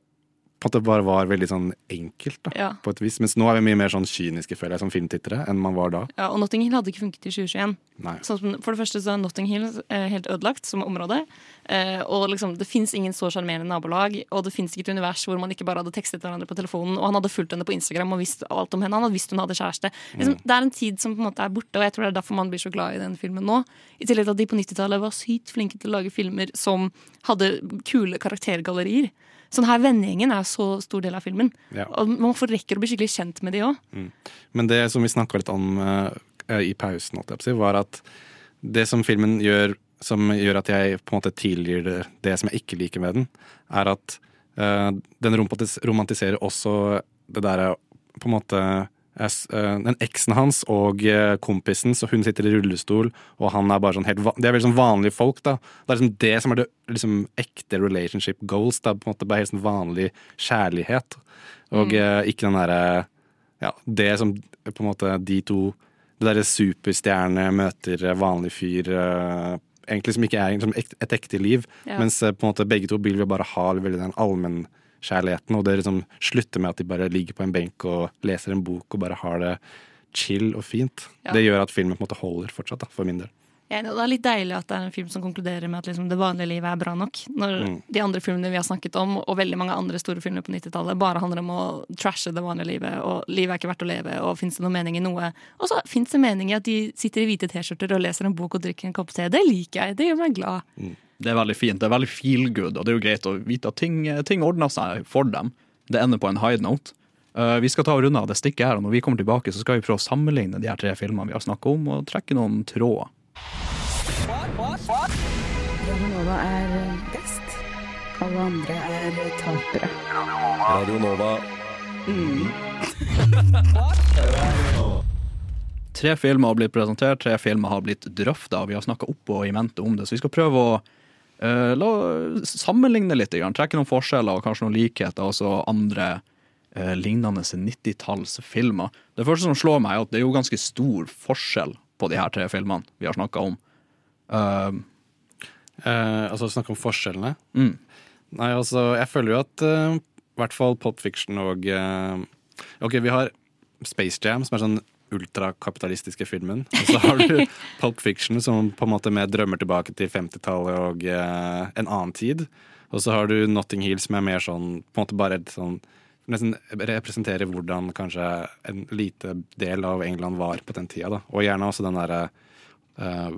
på at det bare var veldig sånn enkelt, da, Ja. på et vis. Mens nå er vi mye mer sånn kyniske, føler jeg, som filmtittere, enn man var da. Ja, og Notting Hill hadde ikke funket i 2021. Nei. Sånn for det første så er Notting Hill eh, helt ødelagt som område. Eh, og liksom, det fins ingen så sjarmerende nabolag, og det fins ikke et univers hvor man ikke bare hadde tekstet hverandre på telefonen, og han hadde fulgt henne på Instagram og visst alt om henne. Han hadde visst hun hadde kjæreste. Liksom, Det er en tid som på en måte er borte, og jeg tror det er derfor man blir så glad i den filmen nå. I tillegg til at de på 90-tallet var sykt flinke til å lage filmer som hadde kule karaktergallerier. Sånn her Vennegjengen er så stor del av filmen. Ja. Og man får rekker å bli skikkelig kjent med de òg. Mm. Men det som vi snakka litt om uh, i pausen, var at det som filmen gjør som gjør at jeg på en måte tilgir det, det som jeg ikke liker med den, er at uh, den romantis romantiserer også det derre på en måte eh, den eksen hans og eh, kompisen, så hun sitter i rullestol, og han er bare sånn helt Det De er veldig sånn vanlige folk, da. Det er liksom det som er det liksom ekte relationship goals. Det er på en måte bare helt sånn vanlig kjærlighet. Og Mm. eh, ikke den derre Ja, det som på en måte de to Det derre superstjerne møter vanlig fyr eh, Egentlig som ikke er liksom et ekte liv. Ja. Mens eh, på en måte begge to vil vi bare ha veldig den allmennkjærligheten. Og det liksom slutter med at de bare ligger på en benk og leser en bok og bare har det chill og fint. Ja. Det gjør at filmen på en måte holder fortsatt, da, for min del. Enig, og Det er litt deilig at det er en film som konkluderer med at liksom det vanlige livet er bra nok. Når Mm. de andre filmene vi har snakket om, og veldig mange andre store filmer på 90-tallet, bare handler om å trashe det vanlige livet, og livet er ikke verdt å leve, og fins det noe mening i noe? Og så fins det mening i at de sitter i hvite T-skjorter og leser en bok og drikker en kopp te. Det liker jeg. Det gjør meg glad. Det er veldig fint. Det er veldig feel good, og det er jo greit å vite at ting, ting ordner seg for dem. Det ender på en high note. Uh, vi skal ta og runde av det stikket her, og når vi kommer tilbake, så skal vi prøve å sammenligne de her tre filmene vi har snakka om, og trekke noen tråder. Nova er best. Alle andre er tapere. Radio Nova. Tre filmer har blitt presentert, tre filmer har blitt drøfta, og vi har snakka opp og i mente om det, så vi skal prøve å uh, la sammenligne litt, trekke noen forskjeller og kanskje noen likheter, og så andre eh, lignende 90-tallsfilmer. Det første som slår meg, er at det er jo ganske stor forskjell på de her tre filmene vi har snakka om. Uh, uh, altså snakke om forskjellene. Mm. Nei, altså, jeg føler jo at eh, i hvert fall Pop Fiction og eh, Ok, vi har Space Jam, som er sånn ultrakapitalistiske filmen. Og så har du Pulp Fiction, som på en måte mer drømmer tilbake til 50-tallet og eh, en annen tid. Og så har du Notting Hill, som er mer sånn på en måte bare et sånn Nesten representerer hvordan kanskje en lite del av England var på den tida. da. Og gjerne også den derre uh,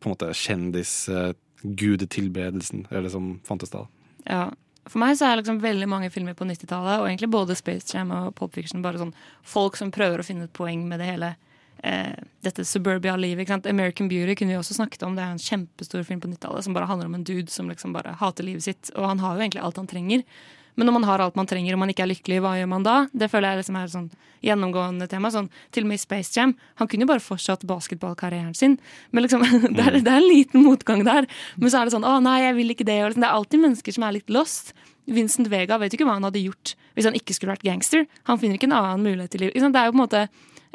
på en måte kjendis-gudetilbedelsen, eller som fantes da. Ja. For meg så er liksom veldig mange filmer på 90-tallet, og egentlig både Space Jam og Pop Fiction, bare sånn folk som prøver å finne et poeng med det hele. Eh, dette suburbia-livet. American Beauty kunne vi også snakket om. Det er en kjempestor film på 90-tallet som bare handler om en dude som liksom bare hater livet sitt. Og han har jo egentlig alt han trenger. Men når man har alt man trenger og man ikke er lykkelig, hva gjør man da? Det føler jeg liksom er et sånn gjennomgående tema. Sånn, til og med i Space Jam. Han kunne jo bare fortsatt basketballkarrieren sin. Men liksom, det, er, det er en liten motgang der. Men så er det sånn å nei, jeg vil ikke det. Liksom, det er alltid mennesker som er litt lost. Vincent Vega vet jo ikke hva han hadde gjort hvis han ikke skulle vært gangster. Han finner ikke en annen mulighet i livet. Det er jo på en måte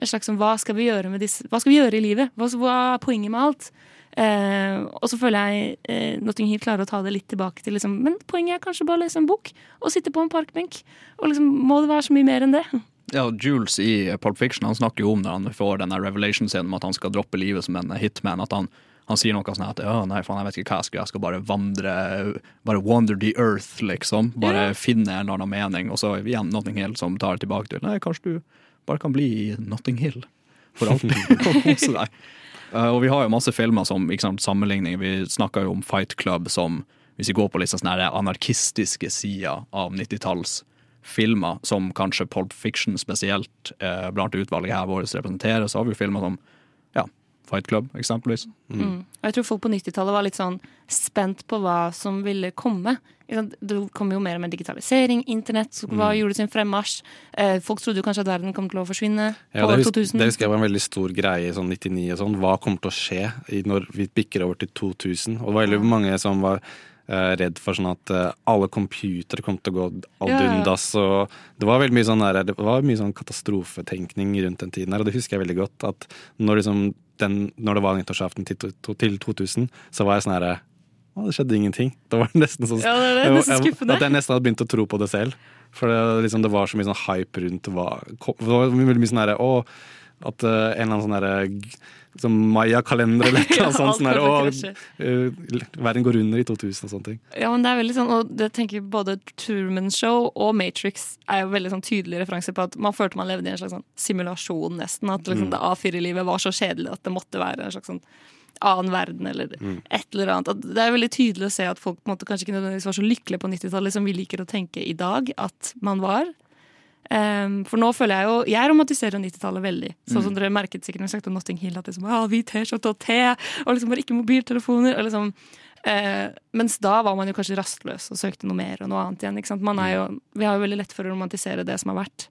en slags som, hva skal vi gjøre med disse, hva skal vi gjøre i livet? Hva, hva er poenget med alt? Eh, og så føler jeg eh, Notting Hill klarer å ta det litt tilbake til liksom, Men poenget er kanskje bare å lese en bok og sitte på en parkbenk. Og liksom, Må det være så mye mer enn det? Ja, Jules i Pulp Fiction han snakker jo om når han får denne revelation-scenen om at han skal droppe livet som en hitman. At han, han sier noe sånn at ja, nei, faen, jeg vet ikke hva jeg skal jeg skal bare vandre Bare wander the earth, liksom. Bare finne en eller annen mening. Og så igjen Notting Hill som tar det tilbake til Nei, kanskje du bare kan bli i Notting Hill for alltid. og kose deg. Uh, og vi har jo masse filmer som sant, sammenligning. Vi snakker jo om Fight Club som Hvis vi går på sånn sånne anarkistiske sider av 90-tallsfilmer, som kanskje Pulp Fiction spesielt uh, blant utvalget her vårt representerer, så har vi jo filmer som ja, Fight Club, eksempelvis. Mm. Og jeg tror folk på 90-tallet var litt sånn spent på hva som ville komme. Det kom jo mer med digitalisering, internett som var, gjorde sin fremmarsj. Eh, folk trodde jo kanskje at verden kom til å forsvinne Ja, på det, år husker, 2000. det husker jeg var en veldig stor greie i sånn 99 og sånn. Hva kommer til å skje når vi bikker over til 2000? Og det var veldig mange som var eh, redd for sånn at eh, alle computere kom til å gå ad Ja, ja. det var veldig mye sånn, der, det var mye sånn katastrofetenkning rundt den tiden her, og det husker jeg veldig godt. At når, liksom den, når det var nyttårsaften til, til 2000, så var jeg sånn herre å, det skjedde ingenting. Det var nesten sånn Ja, det er jeg- skuffende. At jeg nesten hadde begynt å tro på det selv. For det, liksom, det var så mye sånn hype rundt hva Det var veldig mye sånn herre Å, at uh, en eller annen sånn herre g- sånn Maya-kalender eller noe Ja, sånt. Sånn der, å eh, verden går under i 2000 og sånne ting. Ja, men det er veldig sånn, og det tenker både Truman Show og Matrix er jo veldig sånn tydelig referanse på at man følte man levde i en slags sånn simulasjon, nesten. At liksom Mm. det A4-livet var så kjedelig at det måtte være en slags sånn annen verden eller Mm. et eller annet. Det er veldig tydelig å se at folk på en måte kanskje ikke nødvendigvis var så lykkelige på 90-tallet som vi liker å tenke i dag at man var. Um, for nå føler jeg jo Jeg romantiserer 90-tallet veldig. Sånn som Mm. dere merket sikkert når jeg snakket om Notting Hill. At liksom, ja, hvit T-skjorte og te, og liksom bare ikke mobiltelefoner. Og liksom, eh, mens da var man jo kanskje rastløs og søkte noe mer og noe annet igjen. Man er jo, vi har jo veldig lett for å romantisere det som har vært.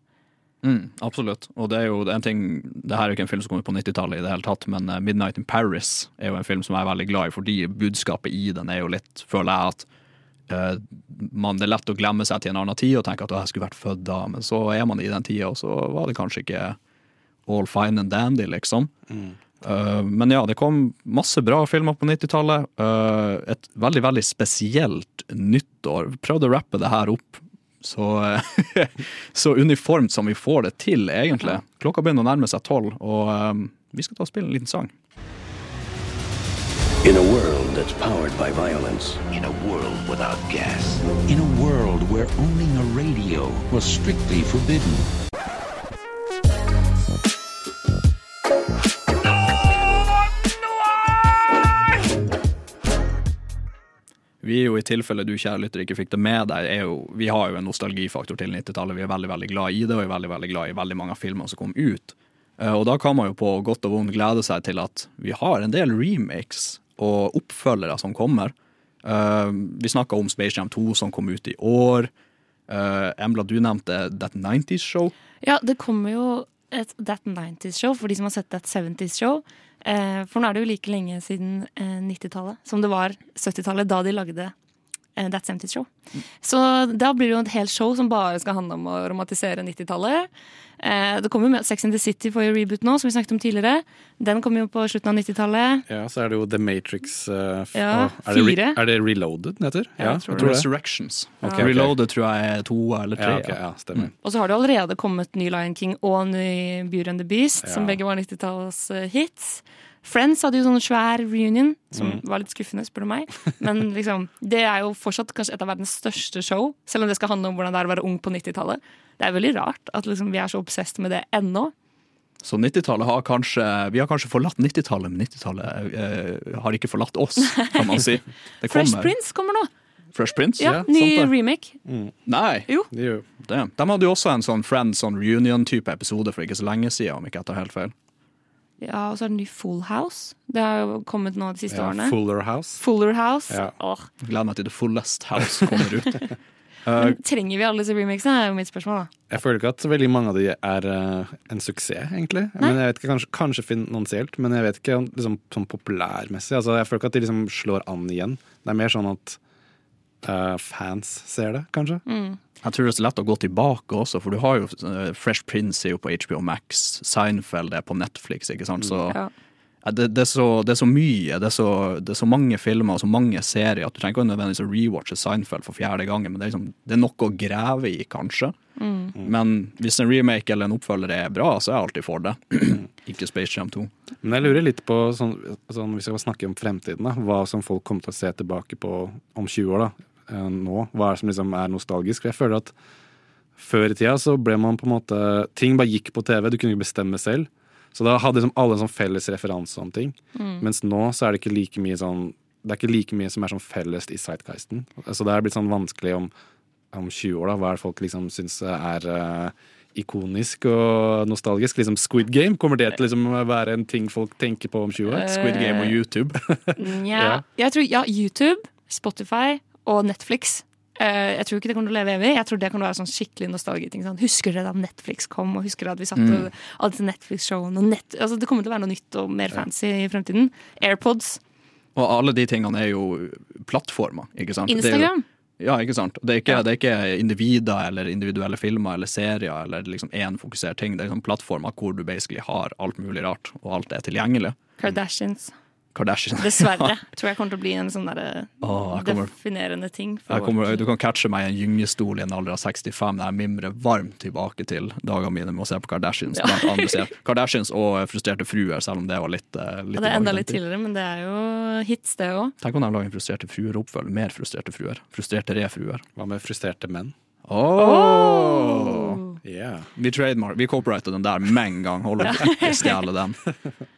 Mm, absolutt. Og det er jo en ting Det her er jo ikke en film som kommer på 90-tallet i det hele tatt, men eh, 'Midnight in Paris' er jo en film som jeg er veldig glad i, fordi budskapet i den er jo litt, føler jeg, at eh, man, det er lett å glemme seg til en annen tid og tenke at «Å, jeg skulle vært født da, men så er man i den tida, og så var det kanskje ikke all fine and dandy, liksom. Eh, men ja, det kom masse bra filmer på 90-tallet. Uh, et veldig, veldig spesielt nyttår. Prøvde å rappe det her opp så, eh, så uniformt som vi får det til, egentlig. Klokka begynner å nærme seg tolv, og um, vi skal ta og spille en liten sang. In a world that's powered by violence. In a world without gas. In a world where owning a radio was strictly forbidden. Vi er jo i tilfelle du kjære ikke fikk det med deg, jo, vi har jo en nostalgifaktor til 90-tallet. Vi er veldig veldig glad i det, og er veldig veldig glad i veldig mange av filmene som kom ut. Eh, Og da kan man jo på godt og vondt glede seg til at vi har en del remakes og oppfølgere som kommer. Eh, Vi snakka om Space Jam 2 som kom ut i år. Eh, Embla, du nevnte That 90's Show. Ja, det kommer jo et That 90's-show for de som har sett That 70's-show. Eh, for nå er det jo like lenge siden eh, 90-tallet som det var 70-tallet, da de lagde eh, That 70's Show. Så da blir det jo et helt show som bare skal handle om å romantisere 90-tallet. Eh, det kommer jo med Sex in the City for reboot nå, som vi snakket om tidligere. Den kommer jo på slutten av 90-tallet. Ja, så er det jo The Matrix uh, Ja, er, det re er det Reloaded den heter? Ja, jeg tror det. Resurrections. Okay, ok. Reloaded tror jeg er to eller tre. Ja, okay, ja, stemmer. Og så har det allerede kommet ny Lion King og ny Beauty and the Beast, som begge var 90-tallets eh, hits. Friends hadde jo sånn svær reunion, som Mm. var litt skuffende, spør du meg. Men liksom, det er jo fortsatt kanskje et av verdens største show, selv om det skal handle om hvordan det er å være ung på 90-tallet. Det er veldig rart at liksom, vi er så obsessed med det ennå. Så 90-tallet har kanskje Vi har kanskje forlatt 90-tallet, men 90-tallet eh, har ikke forlatt oss, kan man si. Det Fresh. Prince kommer nå. Fresh Prince? Ja, ny sant remake. remake. Nei. Jo. Det. De hadde jo også en sånn Friends on reunion-type episode for ikke så lenge siden, om ikke jeg tar helt feil. Ja, og så er det ny Full House. Det har jo kommet nå de siste Ja, årene. Fuller House. Fuller House. Ja. Åh. Gleder meg til The Fullest House kommer ut. Men trenger vi alle disse remakesene, er jo mitt spørsmål. da. Jeg føler ikke at veldig mange av de er uh, en suksess, egentlig. Men jeg vet ikke, Kanskje, kanskje finansielt, men jeg vet ikke om liksom, sånn populærmessig. Altså, jeg føler ikke at de liksom slår an igjen. Det er mer sånn at eh, fans ser det, kanskje. Jeg tror det er så lett å gå tilbake også, for du har jo eh, Fresh Prince er jo på HBO Max, Seinfeld er på Netflix, ikke sant. Så Ja. Ja, det, det, er så, det er så mye, det er så, det er så mange filmer og så mange serier at du trenger ikke nødvendigvis å rewatche Seinfeld for fjerde gangen, men det er, liksom, det er noe å grave i, kanskje. Mm. Men hvis en remake eller en oppfølger er bra, så er jeg alltid for det. ikke Space Jam 2. Men jeg lurer litt på, sånn, sånn, vi skal snakke om fremtiden, da, hva som folk kommer til å se tilbake på om 20 år. da, nå, Hva er det som liksom er nostalgisk? For jeg føler at før i tida så ble man på en måte Ting bare gikk på TV, du kunne ikke bestemme selv. Så da hadde liksom alle en sånn felles referanse om ting. Mm. Mens nå så er det ikke like mye sånn Det er ikke like mye som er sånn felles i Sightgeisten. Så det er blitt sånn vanskelig om, om 20 år, da. Hva er det folk liksom syns er uh, ikonisk og nostalgisk? Liksom Squid Game, kommer det til liksom å være en ting folk tenker på om 20 år? Eh, Squid Game og YouTube. ja. Jeg tror ja, YouTube, Spotify og Netflix. Eh, jeg tror ikke det kommer til å leve evig. Jeg tror det kommer til å være sånn skikkelig nostalgiting. Sånn. Husker dere da Netflix kom, og husker dere at vi satt Mm. og alle disse Netflix-showene net altså, Det kommer til å være noe nytt og mer fancy i fremtiden. AirPods. Og alle de tingene er jo plattformer, ikke sant? Jo- Instagram. Ja, ikke sant. Det er ikke, det er ikke individer eller individuelle filmer eller serier eller liksom én fokusert ting. Det er liksom plattformer hvor du basically har alt mulig rart, og alt er tilgjengelig. Kardashians. Kardashian. Dessverre. tror jeg kommer til å bli en sånn der, oh, kommer- definerende ting. For kommer, du kan catche meg i en gyngestol i en alder av 65 der jeg mimrer varmt tilbake til dagene mine med å se på Kardashians. Ja. Blant andre serier. Kardashians og Frustrerte fruer, selv om det var litt, eh, litt Ja, det er enda litt tidligere, men det er jo hits, det òg. Tenk om de lager Frustrerte fruer-oppfølger. Mer Frustrerte fruer. Frustrerte refruer. Hva med frustrerte menn? Oh. Yeah. Vi trademark, vi copyrighta den der med en gang. Holder på å stjele den.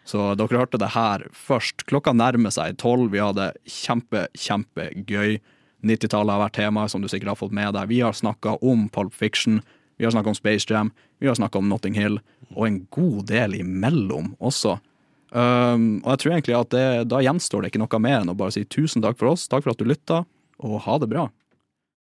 Så dere hørte det her først. Klokka nærmer seg tolv. Vi hadde kjempe, kjempegøy. 90-tallet har vært tema, som du sikkert har fått med deg. Vi har snakka om Pulp Fiction, vi har snakka om Space Jam, vi har snakka om Notting Hill, og en god del imellom også. Um, og jeg tror egentlig at det, da gjenstår det ikke noe mer enn å bare si tusen takk for oss, takk for at du lytta, og ha det bra.